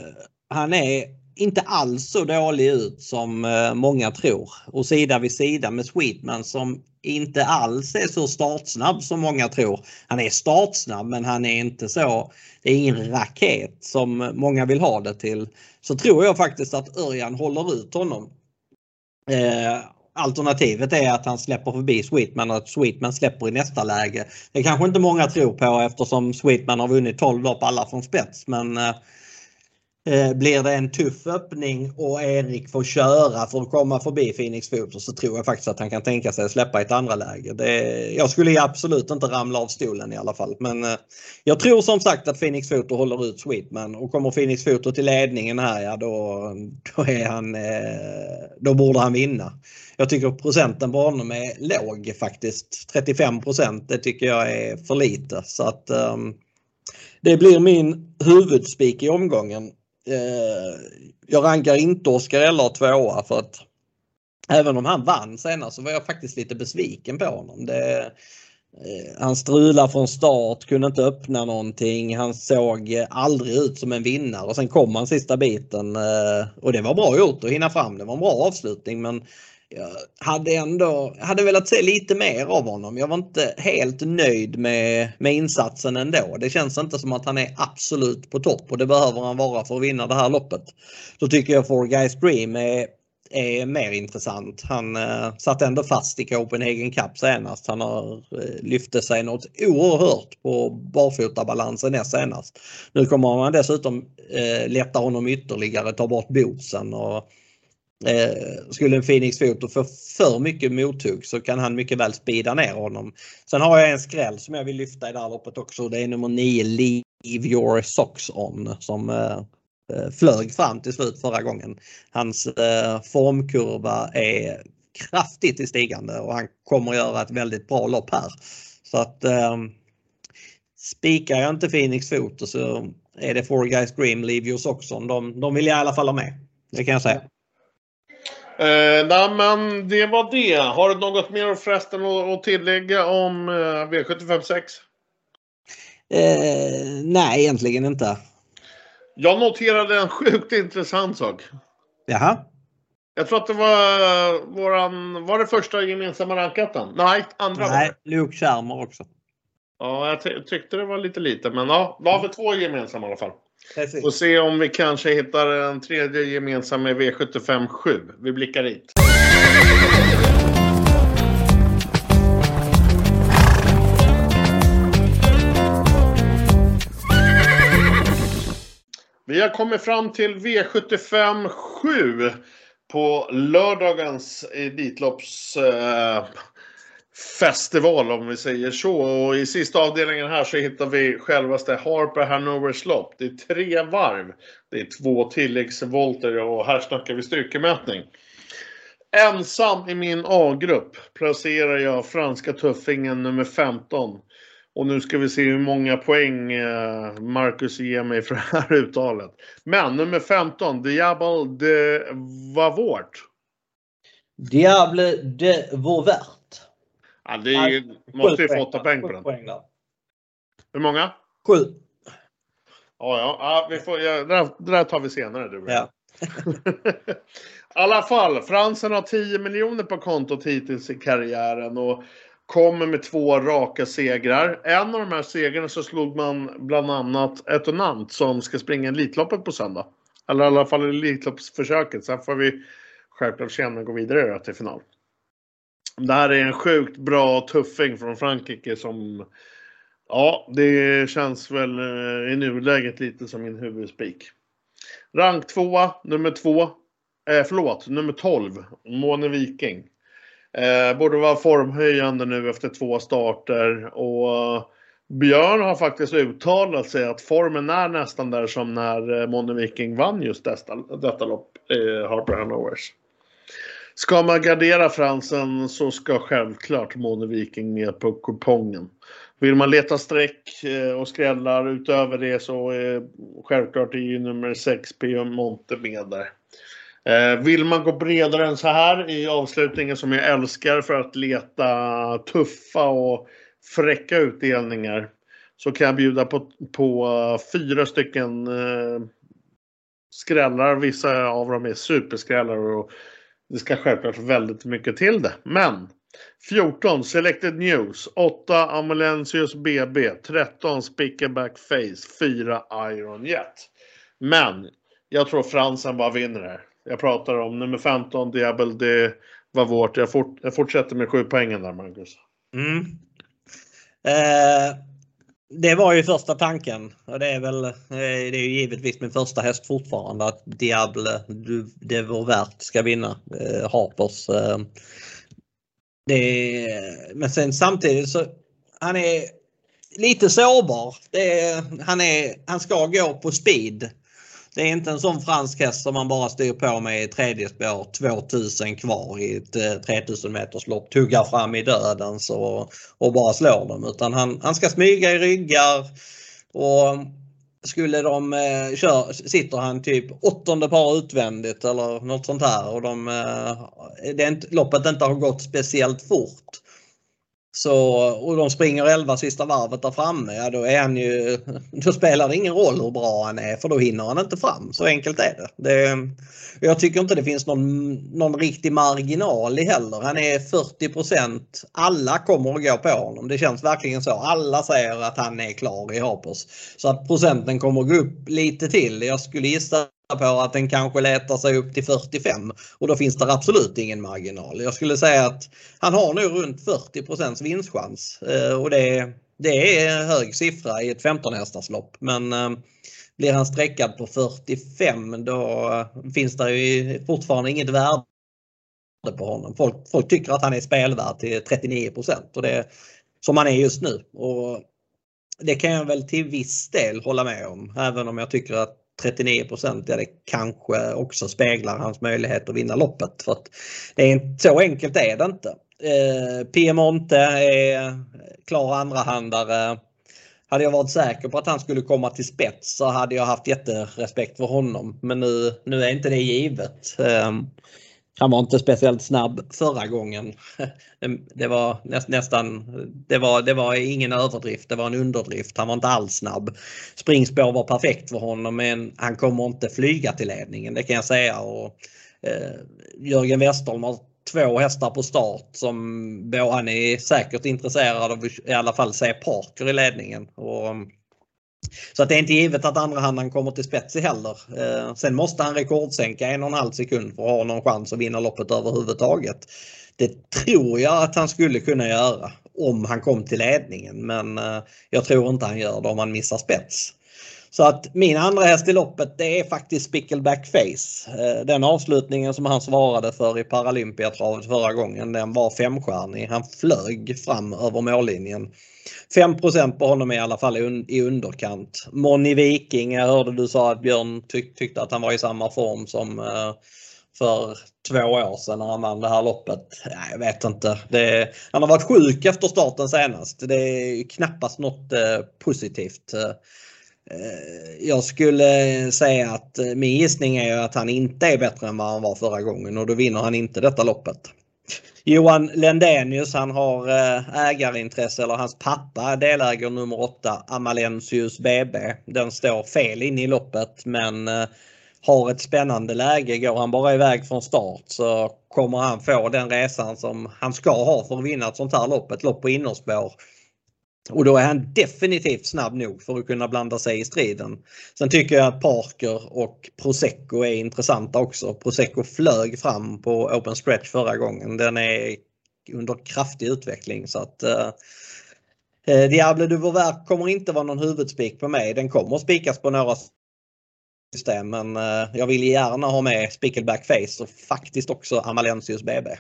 han är inte alls så dålig ut som eh, många tror. Och sida vid sida med Sweetman som inte alls är så startsnabb som många tror. Han är startsnabb men han är inte så, det är ingen raket som många vill ha det till. Så tror jag faktiskt att Örjan håller ut honom. Eh, Alternativet är att han släpper förbi Sweetman och att Sweetman släpper i nästa läge. Det kanske inte många tror på eftersom Sweetman har vunnit 12 lopp alla från spets men eh, Eh, blir det en tuff öppning och Erik får köra för att komma förbi Phoenix Foto så tror jag faktiskt att han kan tänka sig att släppa i ett andra läge. Det, jag skulle absolut inte ramla av stolen i alla fall. Men eh, jag tror som sagt att Phoenix Foto håller ut Sweetman och kommer Phoenix Foto till ledningen här ja då, då är han, eh, då borde han vinna. Jag tycker procenten på honom är låg faktiskt. 35 det tycker jag är för lite. Så att um, det blir min huvudspik i omgången. Eh, jag rankar inte Oskar eller tvåa för att även om han vann senast så var jag faktiskt lite besviken på honom. Det, eh, han strulade från start, kunde inte öppna någonting. Han såg eh, aldrig ut som en vinnare och sen kom han sista biten och det var bra gjort att hinna fram. Det var en bra avslutning men jag hade ändå hade velat se lite mer av honom. Jag var inte helt nöjd med, med insatsen ändå. Det känns inte som att han är absolut på topp och det behöver han vara för att vinna det här loppet. Så tycker jag Four Guys Dream är, är mer intressant. Han eh, satt ändå fast i Copenhagen Cup senast. Han har eh, lyfte sig något oerhört på barfotabalansen näst senast. Nu kommer man dessutom eh, lätta honom ytterligare, ta bort bootsen och Eh, skulle en Phoenix Foto få för mycket mothugg så kan han mycket väl speeda ner honom. Sen har jag en skräll som jag vill lyfta i det här loppet också. Det är nummer 9 Leave Your Socks On som eh, eh, flög fram till slut förra gången. Hans eh, formkurva är kraftigt i stigande och han kommer göra ett väldigt bra lopp här. Så att eh, spikar jag inte Phoenix Foto så är det Four Guys Grim, Leave Your Socks On. De, de vill jag i alla fall ha med. Det kan jag säga. Eh, nej, men det var det. Har du något mer förresten att tillägga om eh, V756? Eh, nej, egentligen inte. Jag noterade en sjukt intressant sak. Jaha. Jag tror att det var våran, var det första gemensamma rankatten? Nej, andra Nej. Luke Schermer också. Ja, jag ty tyckte det var lite lite, men ja, då har vi två gemensamma i alla fall. Precis. Får se om vi kanske hittar en tredje gemensam med V75 7. Vi blickar dit. Vi har kommit fram till V75 7 på lördagens Elitlopps eh, festival om vi säger så. Och i sista avdelningen här så hittar vi självaste Harper Hanover lopp. Det är tre varv. Det är två tilläggsvolter och här snackar vi styrkemätning. Ensam i min A-grupp placerar jag franska tuffingen nummer 15. Och nu ska vi se hur många poäng eh, Marcus ger mig för det här uttalet. Men nummer 15, Diable de Vavort. Diable de Vauvert. Ja, det är ju, måste ju få åtta poäng på den. Hur många? Sju. Ja, ja, ja vi får, ja, det, där, det där tar vi senare du. Ja. I alla fall, Fransen har 10 miljoner på kontot hittills i karriären och kommer med två raka segrar. En av de här segrarna så slog man bland annat Etonant som ska springa Elitloppet på söndag. Eller i alla fall Elitloppsförsöket. Sen får vi självklart senare gå vidare till final. Det här är en sjukt bra tuffing från Frankrike som Ja, det känns väl eh, i nuläget lite som min huvudspik. Rank 2, nummer 2. Eh, förlåt, nummer 12. Måne Viking. Eh, borde vara formhöjande nu efter två starter och eh, Björn har faktiskt uttalat sig att formen är nästan där som när eh, Måne Viking vann just detta, detta lopp, eh, Harper Hanovers. Ska man gardera Fransen så ska självklart Måne Viking med på kupongen. Vill man leta streck eh, och skrällar utöver det så är självklart är ju nummer 6 P. Monte med där. Eh, vill man gå bredare än så här i avslutningen som jag älskar för att leta tuffa och fräcka utdelningar så kan jag bjuda på, på fyra stycken skrällar. Vissa av dem är superskrällar och det ska självklart väldigt mycket till det. Men 14 Selected News, 8 Amalensius BB, 13 Spickerback Face, 4 Iron Jet. Men jag tror Fransen bara vinner här. Jag pratar om nummer 15 Diabel, det var vårt. Jag, fort, jag fortsätter med 7 poängen där Marcus. Mm. Eh, det var ju första tanken och det är väl eh, det är ju givetvis min första häst fortfarande att Diable det var värt ska vinna eh, Harpers. Eh, det, men sen samtidigt så han är lite sårbar. Är, han, är, han ska gå på speed. Det är inte en sån fransk häst som man bara styr på med i tredje spår 2000 kvar i ett eh, 3000 meters lopp, tuggar fram i döden så, och bara slår dem. Utan han, han ska smyga i ryggar och skulle de eh, kör, sitter han typ åttonde par utvändigt eller något sånt här och de, eh, det är inte, loppet inte har gått speciellt fort så, och de springer 11 sista varvet där framme, ja då är han ju, då spelar det ingen roll hur bra han är för då hinner han inte fram. Så enkelt är det. det jag tycker inte det finns någon, någon riktig marginal i heller. Han är 40% Alla kommer att gå på honom. Det känns verkligen så. Alla säger att han är klar i Hapers. Så att procenten kommer att gå upp lite till. Jag skulle gissa på att den kanske letar sig upp till 45 och då finns det absolut ingen marginal. Jag skulle säga att han har nu runt 40 vinstchans eh, och det, det är hög siffra i ett 15 hästarslopp men eh, blir han sträckad på 45 då eh, finns det ju fortfarande inget värde på honom. Folk, folk tycker att han är spelvärd till 39 och det som han är just nu. Och det kan jag väl till viss del hålla med om även om jag tycker att 39 ja, det kanske också speglar hans möjlighet att vinna loppet. För att det är inte, så enkelt är det inte. Eh, Piemonte är klar andrahandare. Hade jag varit säker på att han skulle komma till spets så hade jag haft jätterespekt för honom. Men nu, nu är inte det givet. Eh, han var inte speciellt snabb förra gången. Det var nästan, det var, det var ingen överdrift, det var en underdrift. Han var inte alls snabb. Springspår var perfekt för honom men han kommer inte flyga till ledningen, det kan jag säga. Och, eh, Jörgen Westholm har två hästar på start som han är säkert intresserad av i alla fall se Parker i ledningen. Och, så att det är inte givet att andrahandaren kommer till spets heller. Eh, sen måste han rekordsänka en och en halv sekund för att ha någon chans att vinna loppet överhuvudtaget. Det tror jag att han skulle kunna göra om han kom till ledningen men eh, jag tror inte han gör det om han missar spets. Så att min andra häst i loppet det är faktiskt Spickleback Face. Eh, den avslutningen som han svarade för i Paralympiatravet förra gången den var femstjärnig. Han flög fram över mållinjen. 5% på honom är i alla fall i underkant. Moni Viking, jag hörde du sa att Björn tyck, tyckte att han var i samma form som eh, för två år sedan när han vann det här loppet. Nej, jag vet inte. Det, han har varit sjuk efter starten senast. Det är knappast något eh, positivt. Eh, Eh, jag skulle säga att eh, min gissning är att han inte är bättre än vad han var förra gången och då vinner han inte detta loppet. Johan Lendenius han har eh, ägarintresse eller hans pappa deläger nummer 8 Amalensius BB. Den står fel in i loppet men har ett spännande läge. Går han bara iväg från start så kommer han få den resan som han ska ha för att vinna ett sånt här lopp. Ett lopp på innerspår. Och då är han definitivt snabb nog för att kunna blanda sig i striden. Sen tycker jag att Parker och Prosecco är intressanta också. Prosecco flög fram på open stretch förra gången. Den är under kraftig utveckling så att eh, eh Diable du Vauvert kommer inte vara någon huvudspik på mig. Den kommer spikas på några system men eh, jag vill gärna ha med Spickleback Face och faktiskt också Amalensius BB.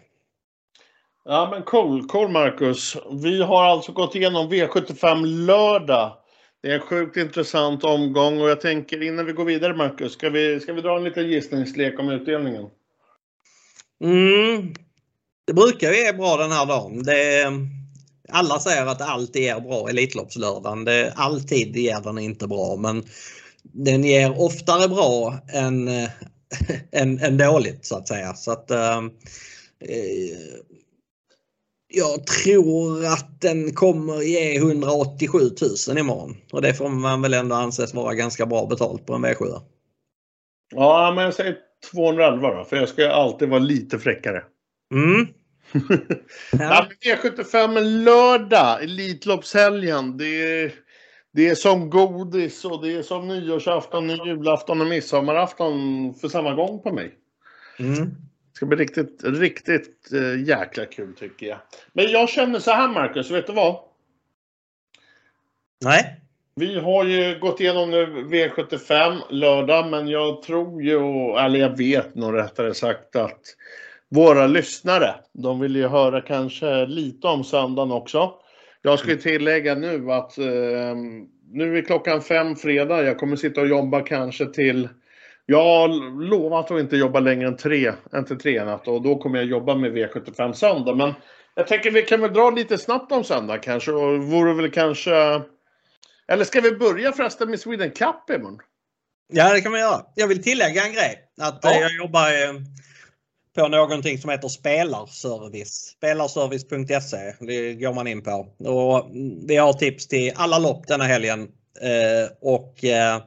Ja men cool, cool Marcus. Vi har alltså gått igenom V75 lördag. Det är en sjukt intressant omgång och jag tänker innan vi går vidare Marcus, ska vi, ska vi dra en liten gissningslek om utdelningen? Mm. Det brukar ju är bra den här dagen. Det, alla säger att allt är bra Elitloppslördagen. Det, alltid ger den inte bra men den ger oftare bra än, än, än dåligt så att säga. Så att, äh, jag tror att den kommer ge 187 000 imorgon. Och det får man väl ändå anses vara ganska bra betalt på en V7. Ja, men jag säger 211 då, för jag ska alltid vara lite fräckare. Mm. ja. ja, V75 lördag, Elitloppshelgen. Det är, det är som godis och det är som nyårsafton, julafton och midsommarafton för samma gång på mig. Mm ska bli riktigt, riktigt äh, jäkla kul tycker jag. Men jag känner så här Marcus, vet du vad? Nej. Vi har ju gått igenom nu V75 lördag, men jag tror ju, eller jag vet nog rättare sagt att våra lyssnare, de vill ju höra kanske lite om söndagen också. Jag ska ju tillägga nu att eh, nu är klockan fem fredag. Jag kommer sitta och jobba kanske till jag har lovat att inte jobba längre än tre, än till tre natt och då kommer jag jobba med V75 söndag. Men jag tänker vi kan väl dra lite snabbt om söndag kanske och vore väl kanske... Eller ska vi börja förresten med Sweden Cup imorgon? Ja det kan man göra. Jag vill tillägga en grej. Att ja. jag jobbar på någonting som heter spelarservice. Spelarservice.se det går man in på. Och vi har tips till alla lopp denna helgen. Eh, och eh,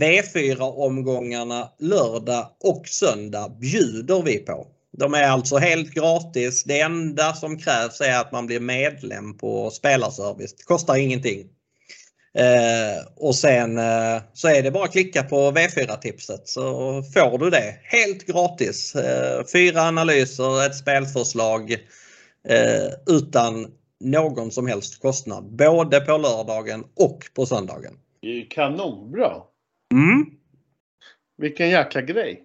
V4-omgångarna lördag och söndag bjuder vi på. De är alltså helt gratis. Det enda som krävs är att man blir medlem på spelarservice. Det kostar ingenting. Eh, och sen eh, så är det bara att klicka på V4-tipset så får du det helt gratis. Eh, fyra analyser, ett spelförslag eh, utan någon som helst kostnad. Både på lördagen och på söndagen. Det är kanonbra. Mm. Vilken jäkla grej.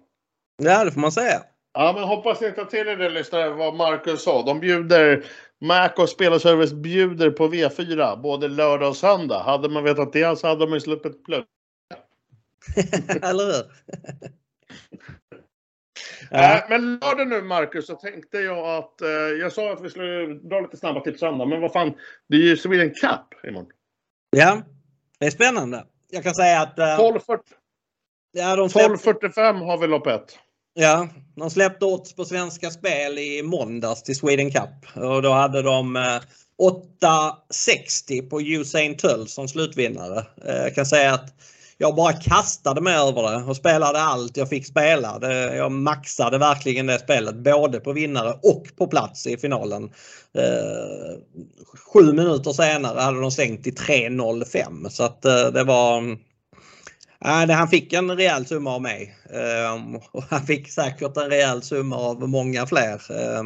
Ja, det får man säga. Ja, men hoppas ni tar till er det lyssnare vad Marcus sa. De bjuder, Mac och Spelarservice bjuder på V4 både lördag och söndag. Hade man vetat det så hade man ju sluppit plugg. Eller hur? Ja. Äh, men lördag nu Marcus så tänkte jag att eh, jag sa att vi skulle dra lite snabba tips söndag. Men vad fan, det är ju Sweden Cup imorgon. Ja, det är spännande. Jag kan säga att... Eh, 12.45 ja, de släpp... har vi lopp ett. Ja, de släppte odds på Svenska Spel i måndags till Sweden Cup och då hade de eh, 8,60 på Usain Tull som slutvinnare. Eh, jag kan säga att jag bara kastade mig över det och spelade allt jag fick spela. Det, jag maxade verkligen det spelet både på vinnare och på plats i finalen. Eh, sju minuter senare hade de stängt till 3.05 så att eh, det var eh, Nej, han fick en rejäl summa av mig. Eh, och han fick säkert en rejäl summa av många fler. Eh,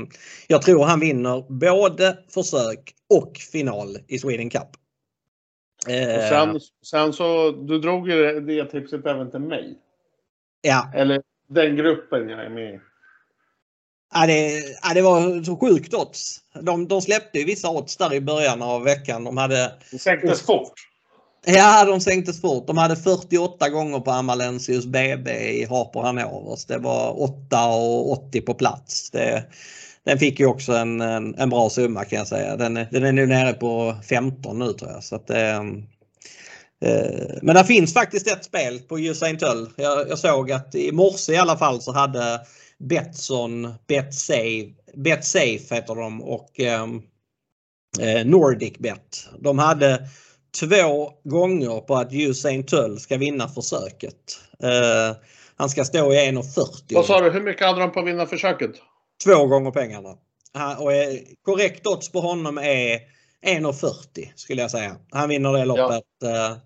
jag tror han vinner både försök och final i Sweden Cup. Och sen, ehm. sen så, du drog ju det tipset även till mig. Ja. Eller den gruppen jag är med i. Ja, det, ja, det var så sjukt odds. De, de släppte ju vissa odds där i början av veckan. De hade... Det sänktes fort. Ja, de sänktes fort. De hade 48 gånger på Amalensius BB i Harper Hanovers. Det var 8 och 80 på plats. Det, den fick ju också en, en, en, bra summa kan jag säga. Den, den är nu nere på 15 nu tror jag. Så att, ehm, eh, men det finns faktiskt ett spel på Usain Tull. Jag, jag såg att i morse i alla fall så hade Betsson, Betsafe, Betsafe heter de och ehm, eh, NordicBet. De hade två gånger på att Usain Tull ska vinna försöket. Eh, han ska stå i 1,40. Vad sa du? Hur mycket hade de på att vinna försöket? Två gånger pengarna. Och är, korrekt odds på honom är 1,40 skulle jag säga. Han vinner det loppet. Ja. Uh,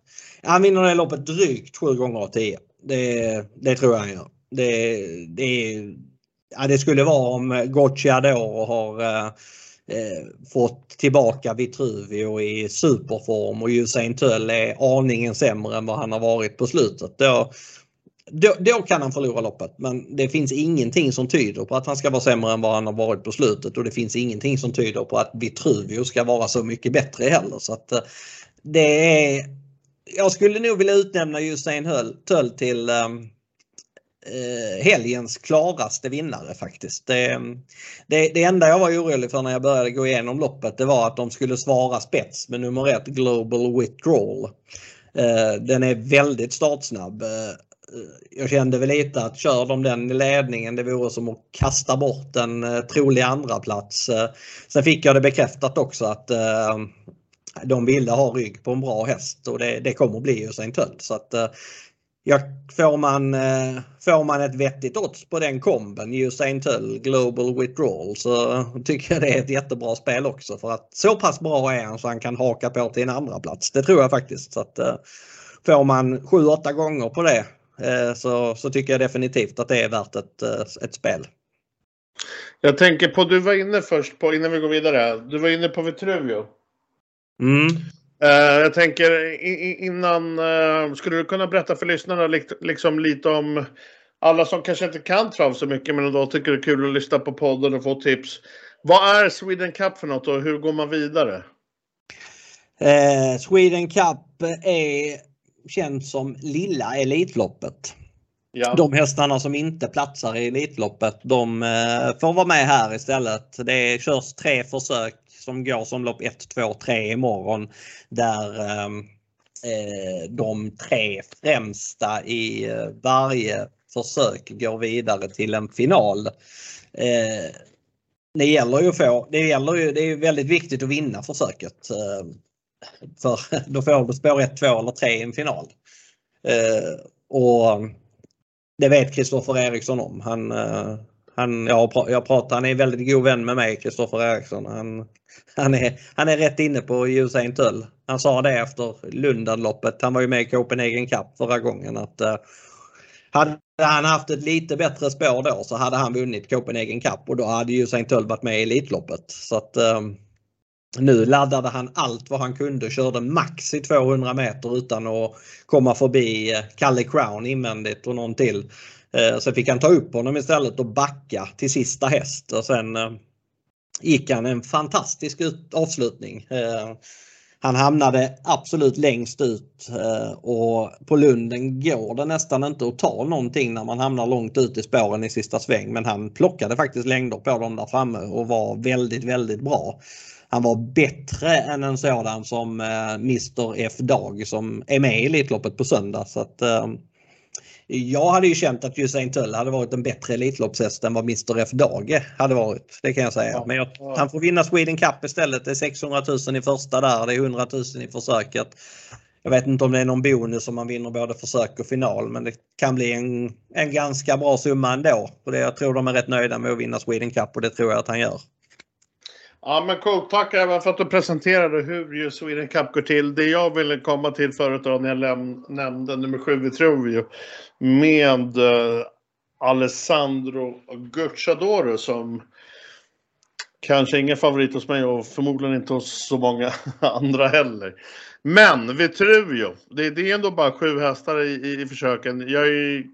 han vinner det loppet drygt 7 gånger av 10. Det, det tror jag han gör. Det, det, ja, det skulle vara om Gocciador har uh, eh, fått tillbaka Vitruvio i superform och Usain Tull är aningen sämre än vad han har varit på slutet. Då, då, då, kan han förlora loppet men det finns ingenting som tyder på att han ska vara sämre än vad han har varit på slutet och det finns ingenting som tyder på att Vitruvio ska vara så mycket bättre heller. Så att, eh, det är, jag skulle nog vilja utnämna Usain Tull till um, eh, helgens klaraste vinnare faktiskt. Det, det, det, enda jag var orolig för när jag började gå igenom loppet det var att de skulle svara spets med nummer ett Global Withdrawal. Eh, den är väldigt startsnabb. Eh, jag kände väl lite att kör de den i ledningen det vore som att kasta bort en eh, trolig andra plats. Eh, sen fick jag det bekräftat också att eh, de ville ha rygg på en bra häst och det, det kommer bli Usain Tull. Så att, Ja, får, man, får man ett vettigt odds på den komben, Usain Tull Global Withdrawal, så tycker jag det är ett jättebra spel också. För att så pass bra är han så han kan haka på till en andra plats. Det tror jag faktiskt. Så att, får man 7-8 gånger på det så, så tycker jag definitivt att det är värt ett, ett spel. Jag tänker på, du var inne först på, innan vi går vidare, du var inne på Vitruvio. Mm. Uh, jag tänker innan, skulle du kunna berätta för lyssnarna liksom lite om alla som kanske inte kan trav så mycket men ändå tycker det är kul att lyssna på podden och få tips. Vad är Sweden Cup för något och hur går man vidare? Uh, Sweden Cup är känt som lilla Elitloppet. Ja. De hästarna som inte platsar i Elitloppet de får vara med här istället. Det körs tre försök som går som lopp 1, 2, 3 imorgon. Där ehm, eh, de tre främsta i eh, varje försök går vidare till en final. Eh, det gäller ju att få, det gäller ju, det är väldigt viktigt att vinna försöket. För då får du spår 1, 2 eller 3 i en final. Eh, och det vet Kristoffer Eriksson om. Han, eh, han, jag, jag pratar, han är väldigt god vän med mig, Kristoffer Eriksson. Han, han, är, han är rätt inne på Usain Tull. Han sa det efter Lundanloppet. Han var ju med i Copenhagen Cup förra gången att eh, hade han haft ett lite bättre spår då så hade han vunnit Copenhagen Cup och då hade Usain Tull varit med i Elitloppet. Så att eh, nu laddade han allt vad han kunde och körde max i 200 meter utan att komma förbi eh, Calle Crown invändigt och någon till. Eh, sen fick han ta upp honom istället och backa till sista häst och sen eh, gick han en fantastisk avslutning. Han hamnade absolut längst ut och på Lunden går det nästan inte att ta någonting när man hamnar långt ut i spåren i sista sväng men han plockade faktiskt längder på dem där framme och var väldigt, väldigt bra. Han var bättre än en sådan som Mr F Dag som är med i Elitloppet på söndag. Så att, jag hade ju känt att Usain Tull hade varit en bättre Elitloppshäst än vad Mr F Dage hade varit. Det kan jag säga. Ja, Men jag, ja. han får vinna Sweden Cup istället. Det är 600 000 i första där. Det är 100 000 i försöket. Jag vet inte om det är någon bonus om man vinner både försök och final men det kan bli en, en ganska bra summa ändå. Och det, jag tror de är rätt nöjda med att vinna Sweden Cup och det tror jag att han gör. Ja men coolt. Tack även för att du presenterade hur ju Sweden Cup går till. Det jag ville komma till förut då när jag nämnde nummer sju vi tror ju med eh, Alessandro Gucciadoro som kanske ingen favorit hos mig och förmodligen inte hos så många andra heller. Men Vitruvio, det, det är ändå bara sju hästar i, i, i försöken. Jag är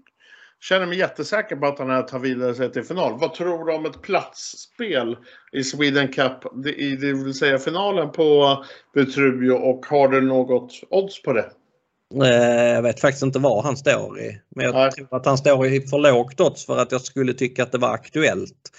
känner mig jättesäker på att han här tar vidare sig till final. Vad tror du om ett platsspel i Sweden Cup, det, det vill säga finalen på Vitruvio och har du något odds på det? Eh, jag vet faktiskt inte var han står i. Men jag Nej. tror att han står i för lågt odds för att jag skulle tycka att det var aktuellt.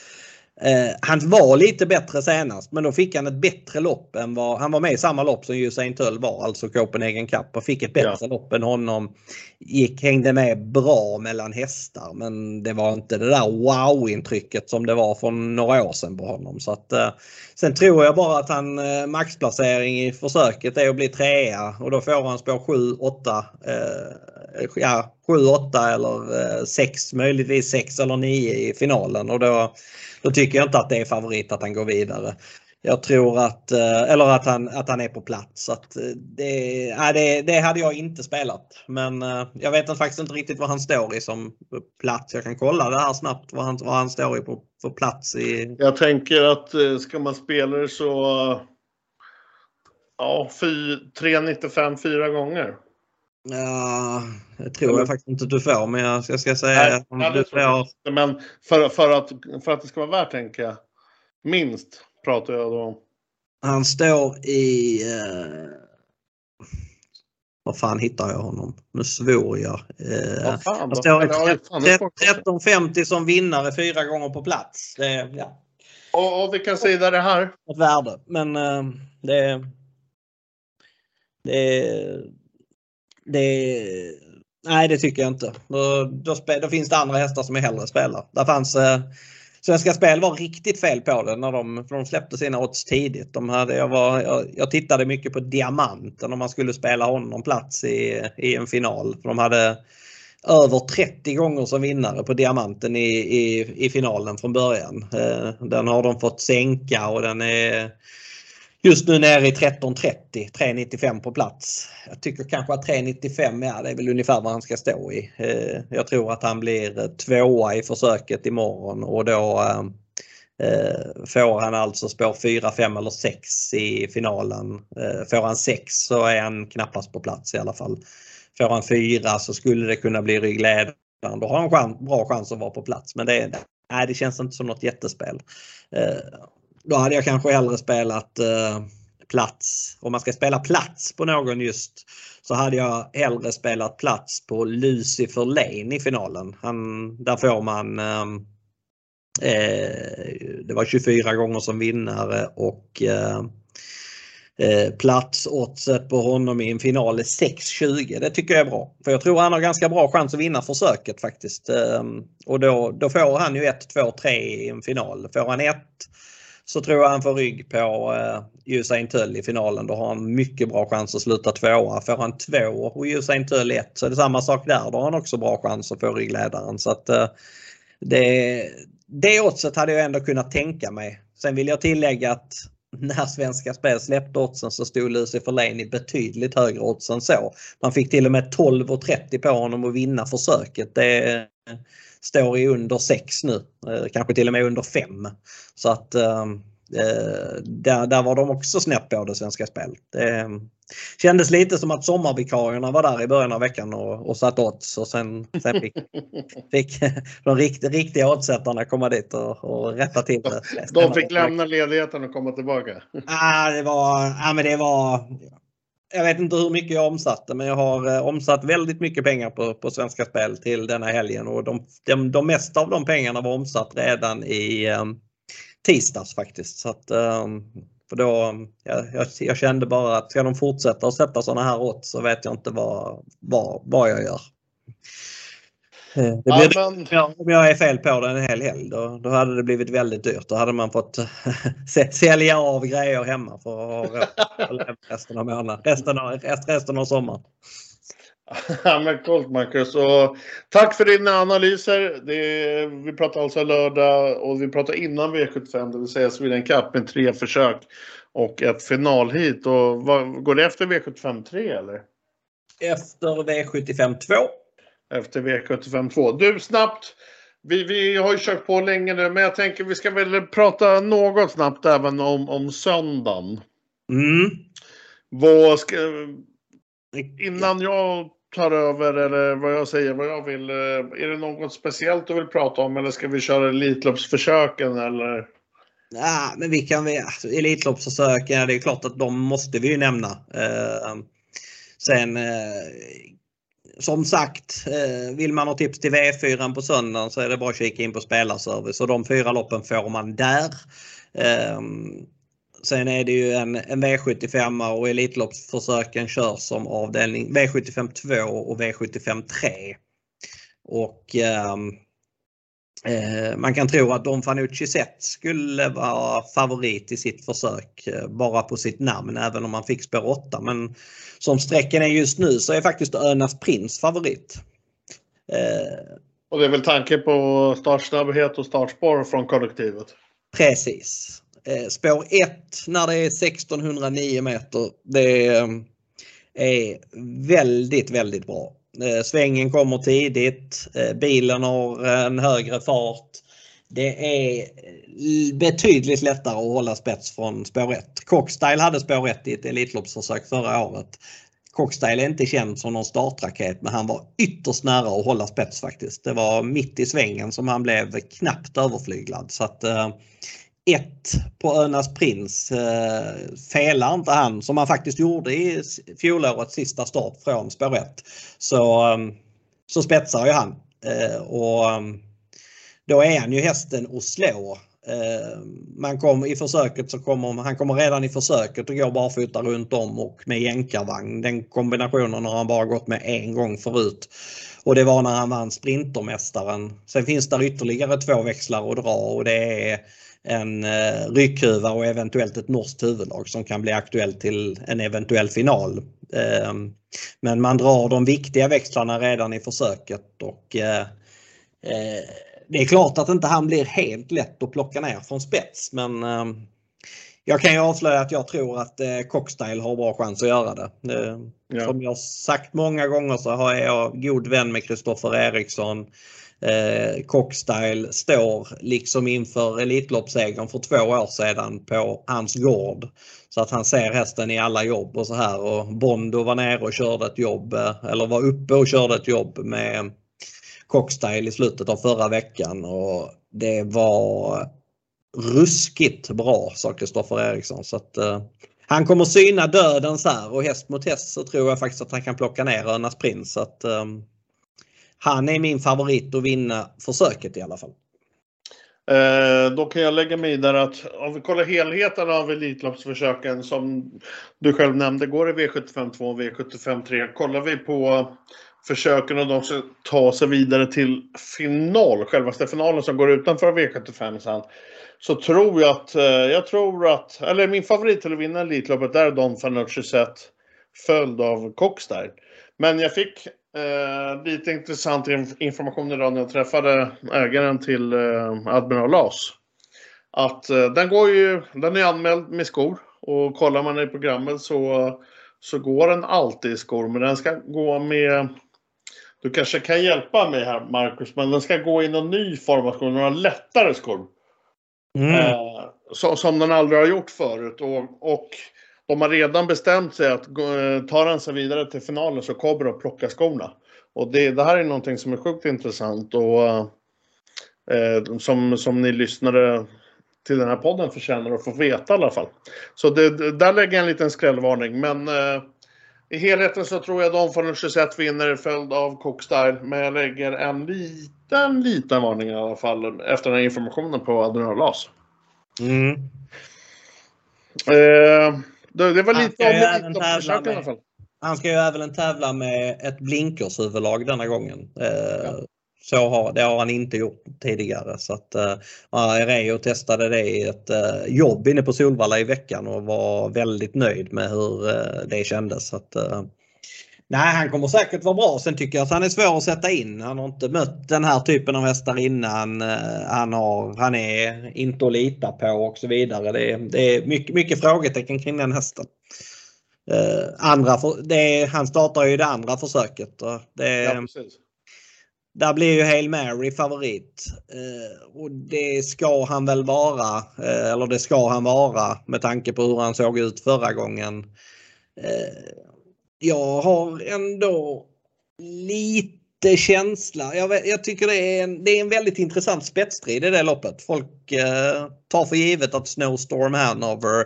Eh, han var lite bättre senast men då fick han ett bättre lopp än vad han var med i samma lopp som Usain Tull var, alltså Copenhagen Cup och fick ett bättre ja. lopp än honom. Gick, hängde med bra mellan hästar men det var inte det där wow-intrycket som det var för några år sedan på honom. Så att, eh, sen tror jag bara att han eh, maxplacering i försöket är att bli trea och då får han spår 7, 8, eh, ja 7, 8 eller eh, 6, möjligtvis 6 eller 9 i finalen och då då tycker jag inte att det är favorit att han går vidare. Jag tror att, eh, eller att han, att han är på plats. Att eh, det, det, det hade jag inte spelat. Men jag vet faktiskt inte riktigt vad han står i som plats. Jag kan kolla det här snabbt vad han, vad han står i på, för plats. I... Jag tänker att ska man spela det så ja, 3,95 fyra gånger. Ja, det tror jag faktiskt inte du får, men jag ska, ska säga Nej, du får... Men för, för, att, för att det ska vara värt, tänker jag. Minst pratar jag då om. Han står i... Eh... Var fan hittar jag honom? Nu svor jag. Eh, han står i 13.50 som vinnare fyra gånger på plats. Det, ja. och, och vilken sida är det här? Ett värde, men eh, det... Det det, nej, det tycker jag inte. Då, då, då, finns det andra hästar som är hellre spelar. Där fanns eh, Svenska Spel var riktigt fel på det när de, för de släppte sina odds tidigt. De hade, jag, var, jag, jag tittade mycket på Diamanten om man skulle spela honom plats i, i en final. För de hade över 30 gånger som vinnare på Diamanten i, i, i finalen från början. Eh, den har de fått sänka och den är Just nu nere i 13.30, 3.95 på plats. Jag tycker kanske att 3.95, ja det är väl ungefär vad han ska stå i. Eh, jag tror att han blir eh, tvåa i försöket imorgon och då eh, får han alltså spår 4, 5 eller 6 i finalen. Får han 6 så är han knappast på plats i alla fall. Får han 4 så skulle det kunna bli ryggledaren. Då har han bra chans att vara på plats men det, nej, det känns inte som något jättespel. Då hade jag kanske hellre spelat eh, plats. Om man ska spela plats på någon just så hade jag hellre spelat plats på Lucifer Lane i finalen. Han, där får man ehm, eh, det var 24 gånger som vinnare och eh, Eh, platsoddset på honom i en final är 6-20. Det tycker jag är bra. För jag tror han har ganska bra chans att vinna försöket faktiskt. Ehm, och då, då får han ju 1, 2, 3 i en final. Får han 1 så tror jag han får rygg på eh, Usain Tull i finalen. Då har han mycket bra chans att sluta tvåa. Får han två och Usain Tull ett så är det samma sak där. Då har han också bra chans att få ryggledaren. Så att, eh, det, det oddset hade jag ändå kunnat tänka mig. Sen vill jag tillägga att när Svenska Spel släppte oddsen så stod Lucifer Lane i betydligt högre odds än så. Man fick till och med 12,30 på honom att vinna försöket. Det står i under 6 nu, eh, kanske till och med under 5. Så att ehm, eh, där, där var de också snett på det Svenska Spel. Det kändes lite som att sommarvikarierna var där i början av veckan och, och satt odds och sen, sen fick, fick de rikt, riktiga oddsättarna komma dit och, och rätta till det. De fick lämna ledigheten och komma tillbaka? Ah, det var, ah, men det var jag vet inte hur mycket jag omsatte men jag har eh, omsatt väldigt mycket pengar på, på Svenska Spel till denna helgen och de, de, de mesta av de pengarna var omsatt redan i eh, tisdags faktiskt. Så att, eh, för då, jag, jag, jag, kände bara att ska de fortsätta att sätta sådana här odds så vet jag inte vad, vad, vad jag gör. Eh, det blir, ja, men... Om jag är fel på det en hel helg då, då hade det blivit väldigt dyrt. Då hade man fått sälja av grejer hemma för att ha råd resten av månaden. Resten av, resten av sommaren. Ja, men coolt Marcus. Och tack för dina analyser. Det, vi pratar alltså lördag och vi pratar innan V75, det vill säga Sweden Cup med tre försök och ett finalhit. Och vad, går det efter V75 3 eller? Efter V75 2 efter V75 2. Du, snabbt. Vi, vi har ju kört på länge nu, men jag tänker vi ska väl prata något snabbt även om, om söndagen. Mm. Vad ska, innan jag tar över eller vad jag säger, vad jag vill. Eh, är det något speciellt du vill prata om eller ska vi köra Elitloppsförsöken eller? Ja, men vi kan väl, alltså, Elitloppsförsöken, det är klart att de måste vi ju nämna. Eh, sen eh, som sagt, eh, vill man ha tips till V4 på söndagen så är det bara att kika in på spelarservice och de fyra loppen får man där. Ehm, sen är det ju en, en V75 och Elitloppsförsöken körs som avdelning V75 2 och V75 3. Och um, man kan tro att Don Fanucci sett skulle vara favorit i sitt försök eh, bara på sitt namn även om man fick spår 8. Men som sträcken är just nu så är faktiskt Önas Prins favorit. Eh, och det är väl tanke på startsnabbhet och startspår från kollektivet? Precis. Spår 1 när det är 1609 meter det är väldigt, väldigt bra. Eh, svängen kommer tidigt. Eh, bilen har en högre fart. Det är eh, betydligt lättare att hålla spets från spår 1. Cockstyle hade spår 1 i ett Elitloppsförsök förra året. Cockstyle är inte känd som någon startraket men han var ytterst nära att hålla spets faktiskt. Det var mitt i svängen som han blev knappt överflyglad. Så att, eh, ett på Önas Prins eh, felar inte han som han faktiskt gjorde i fjolårets sista start från spår 1 så, ehm, så spetsar ju han. Eh, och ehm, då är han ju hästen att slå. Eh, man kom, I försöket så kommer han kommer redan i försöket och går barfota runt om och med jänkarvagn. Den kombinationen har han bara gått med en gång förut. Och det var när han vann Sprintermästaren. Sen finns där ytterligare två växlar att dra och det är en eh, ryckhuva och eventuellt ett norskt huvudlag som kan bli aktuellt till en eventuell final. Eh, men man drar de viktiga växlarna redan i försöket och eh, eh det är klart att inte han blir helt lätt att plocka ner från spets men eh, jag kan ju avslöja att jag tror att eh, Cockstyle har bra chans att göra det. Eh, ja. Som jag sagt många gånger så har jag god vän med Kristoffer Eriksson eh, Cockstyle står liksom inför Elitloppssegern för två år sedan på hans gård. Så att han ser hästen i alla jobb och så här och Bondo var nere och körde ett jobb eh, eller var uppe och körde ett jobb med Cockstyle i slutet av förra veckan och det var ruskigt bra sa Kristoffer Eriksson. Så att, eh, han kommer syna dödens här och häst mot häst så tror jag faktiskt att han kan plocka ner Önas Prins. Så att, eh, han är min favorit att vinna försöket i alla fall. Eh, då kan jag lägga mig där att om vi kollar helheten av Elitloppsförsöken som du själv nämnde går i V75 2 och V75 3. Kollar vi på försöken och de ska ta sig vidare till final, självaste finalen som går utanför V75 sen. Så tror jag att, eh, jag tror att, eller min favorit till att vinna Elitloppet är Don Fanucci sett följd av Cockstyle. Men jag fick eh, lite intressant information idag när jag träffade ägaren till eh, Admiral Las. Att eh, den går ju, den är anmäld med skor och kollar man i programmet så, så går den alltid i skor. Men den ska gå med, du kanske kan hjälpa mig här Marcus, men den ska gå i någon ny form av skor, några lättare skor. Mm. Eh, så, som den aldrig har gjort förut. Och, och de har redan bestämt sig att ta den sig vidare till finalen så kommer de plocka skorna. Och det, det här är någonting som är sjukt intressant och eh, som, som ni lyssnare till den här podden förtjänar att få veta i alla fall. Så det, där lägger jag en liten skrällvarning. Men eh, i helheten så tror jag de från 21 vinner följd av Cookstyle. Men jag lägger en liten, liten varning i alla fall efter den här informationen på Admiral Las. Mm. Eh, det, var lite om Elitloppsförsök i alla fall. Han ska ju även tävla med ett blinkershuvudlag denna gången. Eh, ja. Så har, det har han inte gjort tidigare. Så att, uh, Areo testade det i ett uh, jobb inne på Solvalla i veckan och var väldigt nöjd med hur uh, det kändes. Så att, uh, nej, han kommer säkert vara bra. Sen tycker jag att han är svår att sätta in. Han har inte mött den här typen av hästar innan. Han, har, han är inte att lita på och så vidare. Det är, det är mycket, mycket frågetecken kring den hästen. Uh, andra för, det, han startar ju det andra försöket. Det, ja, där blir ju Hail Mary favorit. Uh, och det ska han väl vara. Eller det ska han vara med tanke på hur han såg ut förra gången jag har ändå lite känsla. Jag, vet, jag tycker det är, en, det är en väldigt intressant spetsstrid i det loppet. Folk eh, tar för givet att Snowstorm Hanover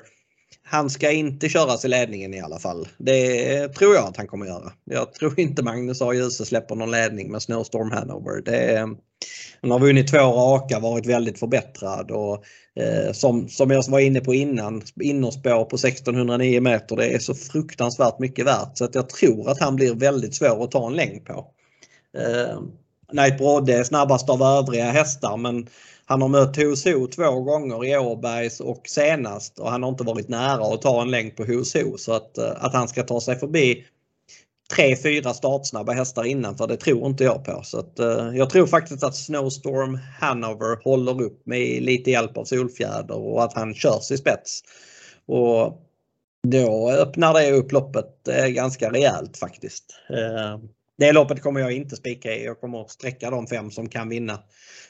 han ska inte köras i ledningen i alla fall. Det tror jag att han kommer göra. Jag tror inte Magnus A. Djuse släpper någon ledning med Snowstorm Hanover. Det, han har vunnit två raka, varit väldigt förbättrad och eh, som, som jag var inne på innan, innerspår på 1609 meter, det är så fruktansvärt mycket värt så att jag tror att han blir väldigt svår att ta en längd på. Eh, Knight Brodde är snabbast av övriga hästar men han har mött Hoso två gånger i Åbergs och senast och han har inte varit nära att ta en längd på Hoso så att, eh, att han ska ta sig förbi tre, fyra startsnabba hästar innanför det tror inte jag på. Så att, eh, jag tror faktiskt att Snowstorm Hanover håller upp med lite hjälp av Solfjäder och att han körs i spets. Och då öppnar det upp loppet eh, ganska rejält faktiskt. Eh, det loppet kommer jag inte spika i. Jag kommer att sträcka de fem som kan vinna.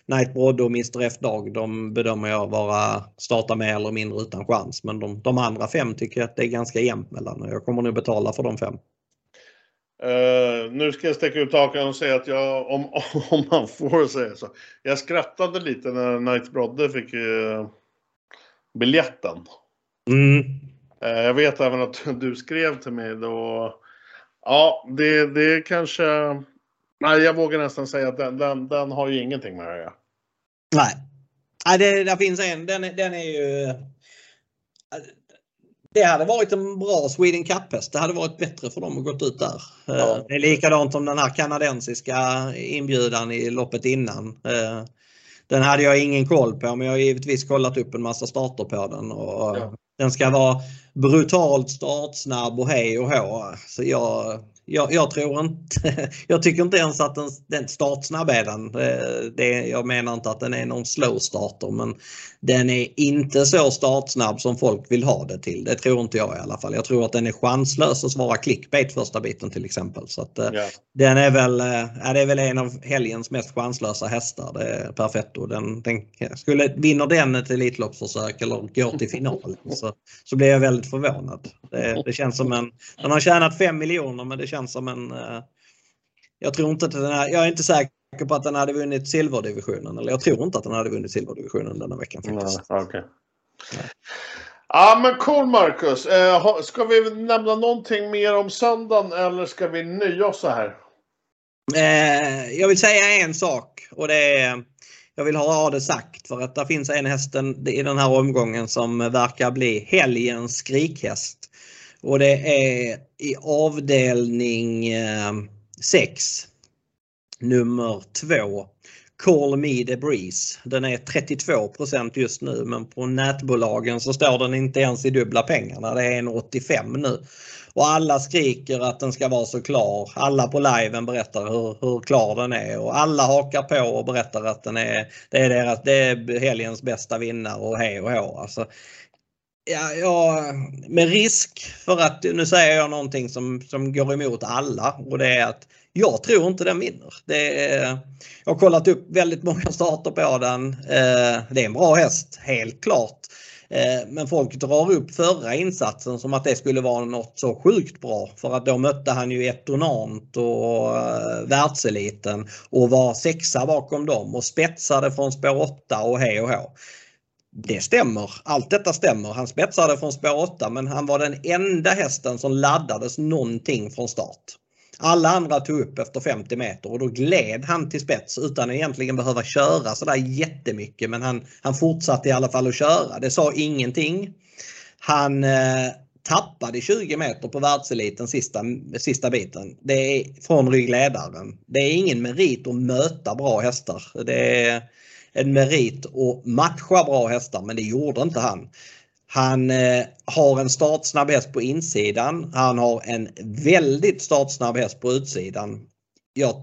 Night Brodde och Mr F Dag de bedömer jag vara starta med eller mindre utan chans. Men de, de andra fem tycker jag att det är ganska jämnt mellan och jag kommer nog betala för de fem. Uh, nu ska jag sticka ut hakan och säga att jag, om, om man får säga så. Jag skrattade lite när Night Brodde fick uh, biljetten. Mm. Uh, jag vet även att du skrev till mig då. Ja, det, det kanske Nej, jag vågar nästan säga att den, den, den har ju ingenting med det att göra. Nej. Nej, det, där finns en. Den, den är ju... Det hade varit en bra Sweden Cup-häst. Det hade varit bättre för dem att gått ut där. Ja. Det är likadant som den här kanadensiska inbjudan i loppet innan. Eh, den hade jag ingen koll på men jag har givetvis kollat upp en massa starter på den. Och ja. Den ska vara brutalt startsnabb och hej och hå. Så jag, jag, jag, tror inte, jag tycker inte ens att den, den startsnabb är den. Det, jag menar inte att den är någon slow starter men den är inte så startsnabb som folk vill ha det till. Det tror inte jag i alla fall. Jag tror att den är chanslös att svara clickbait första biten till exempel. Så att, yeah. Den är väl, ja, det är väl en av helgens mest chanslösa hästar. Det är Perfetto. Den, den, skulle, vinner den ett Elitloppsförsök eller går till final så, så blir jag väldigt förvånad. Det, det känns som en, den har tjänat 5 miljoner men det känns som en... Eh, jag tror inte att den är, jag är inte säker på att den hade vunnit silverdivisionen. Eller jag tror inte att den hade vunnit silverdivisionen denna veckan faktiskt. Ja, okay. ja. men cool Marcus. Eh, ska vi nämna någonting mer om söndagen eller ska vi nöja oss så här? Eh, jag vill säga en sak och det är jag vill ha det sagt för att det finns en häst i den här omgången som verkar bli helgens skrikhäst. Och det är i avdelning eh, 6 nummer 2 Call Me The Breeze. Den är 32% just nu men på nätbolagen så står den inte ens i dubbla pengarna. Det är en 85 nu. Och alla skriker att den ska vara så klar. Alla på liven berättar hur, hur klar den är och alla hakar på och berättar att den är, det är, deras, det är helgens bästa vinnare och hej och hå. Alltså, ja, ja, med risk för att, nu säger jag någonting som, som går emot alla och det är att jag tror inte den vinner. Det är, jag har kollat upp väldigt många starter på den. Eh, det är en bra häst, helt klart. Eh, men folk drar upp förra insatsen som att det skulle vara något så sjukt bra. För att då mötte han ju Etonant och eh, världseliten och var sexa bakom dem och spetsade från spår 8 och hej och hå. Det stämmer, allt detta stämmer. Han spetsade från spår 8 men han var den enda hästen som laddades någonting från start. Alla andra tog upp efter 50 meter och då gled han till spets utan att egentligen behöva köra sådär jättemycket men han, han fortsatte i alla fall att köra. Det sa ingenting. Han eh, tappade 20 meter på världseliten sista, sista biten. Det är från ryggledaren. Det är ingen merit att möta bra hästar. Det är en merit att matcha bra hästar men det gjorde inte han. Han eh, har en startsnabb häst på insidan. Han har en väldigt startsnabb häst på utsidan. Jag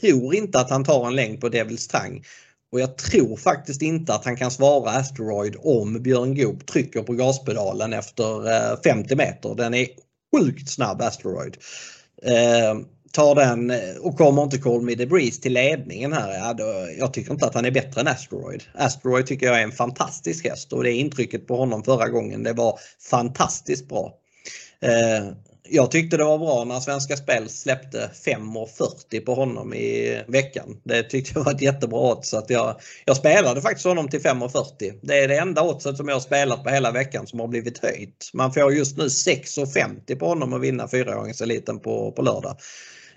tror inte att han tar en längd på Devils Tang. Och jag tror faktiskt inte att han kan svara Asteroid om Björn Goop trycker på gaspedalen efter eh, 50 meter. Den är sjukt snabb Asteroid. Eh, tar den eh, och kommer inte Call Me The Breeze till ledningen här. Ja, då, jag tycker inte att han är bättre än Asteroid. Asteroid tycker jag är en fantastisk häst och det intrycket på honom förra gången det var fantastiskt bra. Eh, jag tyckte det var bra när Svenska Spel släppte 5,40 på honom i veckan. Det tyckte jag var ett jättebra odds. Så att jag, jag spelade faktiskt honom till 5,40. Det är det enda oddset som jag har spelat på hela veckan som har blivit höjt. Man får just nu 6,50 på honom att vinna 4-gångseliten på, på lördag.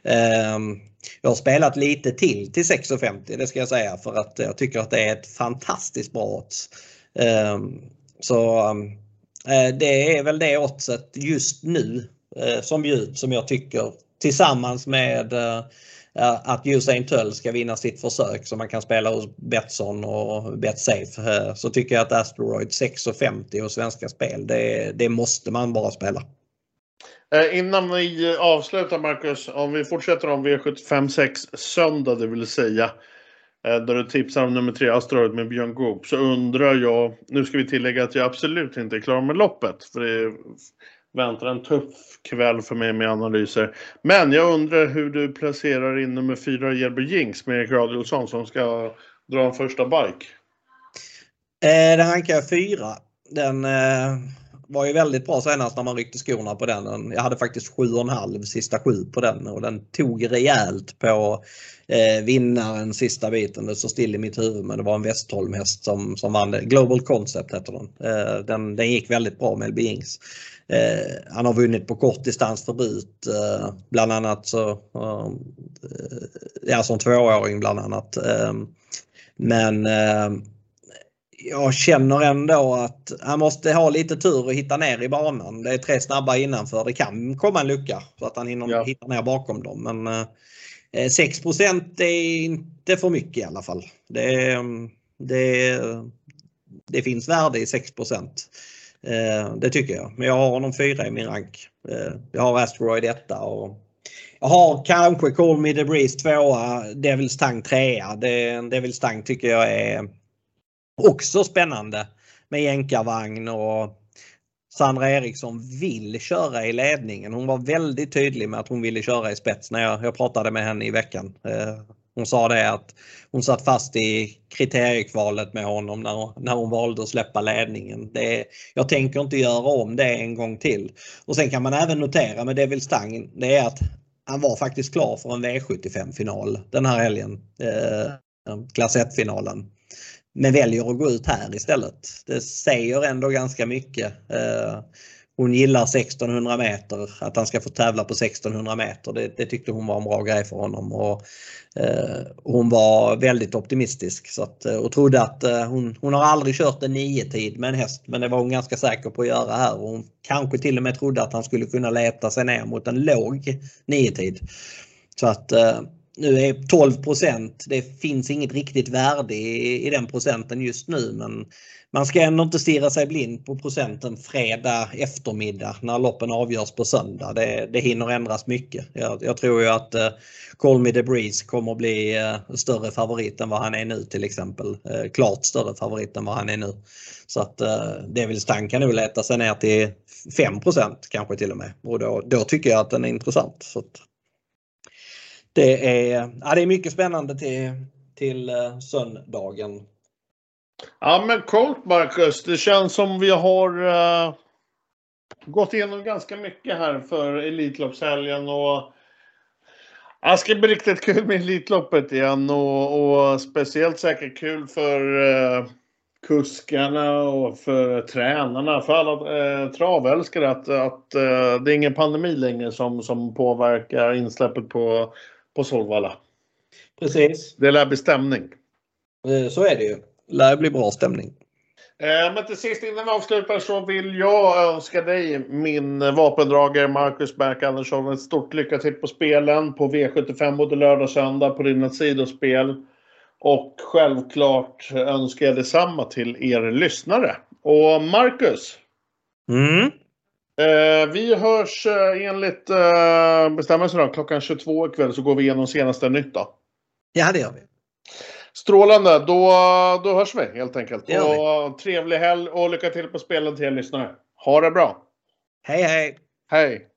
Ehm, jag har spelat lite till till 6,50 det ska jag säga för att jag tycker att det är ett fantastiskt bra odds. Ehm, så ehm, eh, det är väl det oddset just nu Eh, som bjuds som jag tycker tillsammans med eh, eh, att Usain Tull ska vinna sitt försök som man kan spela hos Betsson och Betsafe så tycker jag att Asteroid 6,50 och Svenska Spel det, det måste man bara spela. Innan vi avslutar Marcus, om vi fortsätter om V75 6 söndag det vill säga. Där du tipsar om nummer 3 Asteroid med Björn Goop. Så undrar jag, nu ska vi tillägga att jag absolut inte är klar med loppet. För det väntar en tuff kväll för mig med analyser. Men jag undrar hur du placerar in nummer fyra Jelber Jinx med Erik Radiolsson som ska dra en första bike. Eh, den rankar jag fyra. Den eh, var ju väldigt bra senast när man ryckte skorna på den. Jag hade faktiskt 7,5 sista sju på den och den tog rejält på eh, vinnaren sista biten. Det står still i mitt huvud men det var en Westholm häst som, som vann. Global Concept heter den. Eh, den. Den gick väldigt bra med LB Ings. Eh, han har vunnit på kort distans förut. Eh, bland annat så, eh, ja som tvååring bland annat. Eh, men jag känner ändå att han måste ha lite tur och hitta ner i banan. Det är tre snabba innanför. Det kan komma en lucka så att han hinner ja. hitta ner bakom dem. Men eh, 6 är inte för mycket i alla fall. Det, det, det finns värde i 6 eh, Eh, det tycker jag. Men jag har honom fyra i min rank. Eh, jag har Asteroid 1 och jag har kanske Call Me The Breeze 2 Devils Tang 3 Devils Tang tycker jag är Också spännande med jänkarvagn och Sandra Eriksson vill köra i ledningen. Hon var väldigt tydlig med att hon ville köra i spets när jag, jag pratade med henne i veckan. Eh, hon sa det att hon satt fast i kriteriekvalet med honom när, när hon valde att släppa ledningen. Det, jag tänker inte göra om det en gång till. Och sen kan man även notera med Devil Stang, det är att han var faktiskt klar för en V75-final den här helgen. Eh, klass 1-finalen men väljer att gå ut här istället. Det säger ändå ganska mycket. Eh, hon gillar 1600 meter, att han ska få tävla på 1600 meter. Det, det tyckte hon var en bra grej för honom. Och, eh, hon var väldigt optimistisk så att, eh, och trodde att eh, hon, hon har aldrig kört en nio-tid med en häst men det var hon ganska säker på att göra här. Och hon kanske till och med trodde att han skulle kunna leta sig ner mot en låg nio-tid. Så att eh, nu är 12% det finns inget riktigt värde i, i den procenten just nu men man ska ändå inte stirra sig blind på procenten fredag eftermiddag när loppen avgörs på söndag. Det, det hinner ändras mycket. Jag, jag tror ju att uh, Call Me The Breeze kommer bli uh, större favorit än vad han är nu till exempel. Uh, klart större favorit än vad han är nu. Så att uh, Devils Tank kan nog leta sig ner till 5 kanske till och med. Och då, då tycker jag att den är intressant. Så att, det, är, ja, det är mycket spännande till, till eh, söndagen. Ja men coolt Marcus. Det känns som vi har uh, gått igenom ganska mycket här för Elitloppshelgen. Och, det ska bli riktigt kul med Elitloppet igen och, och speciellt säkert kul för uh, kuskarna och för tränarna, för alla eh, travälskare att, att eh, det är ingen pandemi längre som, som påverkar insläppet på, på Solvalla. Precis. Det lär bli stämning. Så är det ju lär bli bra stämning. Eh, men till sist innan vi avslutar så vill jag önska dig, min vapendragare Marcus Berk Andersson, ett stort lycka till på spelen på V75 både lördag och söndag på dina sidospel. Och självklart önskar jag detsamma till er lyssnare. Och Marcus. Mm. Eh, vi hörs eh, enligt eh, bestämmelserna klockan 22 ikväll så går vi igenom senaste nytt då. Ja, det gör vi. Strålande, då, då hörs vi helt enkelt. Och trevlig helg och lycka till på spelen till er lyssnare. Ha det bra! Hej hej! Hej!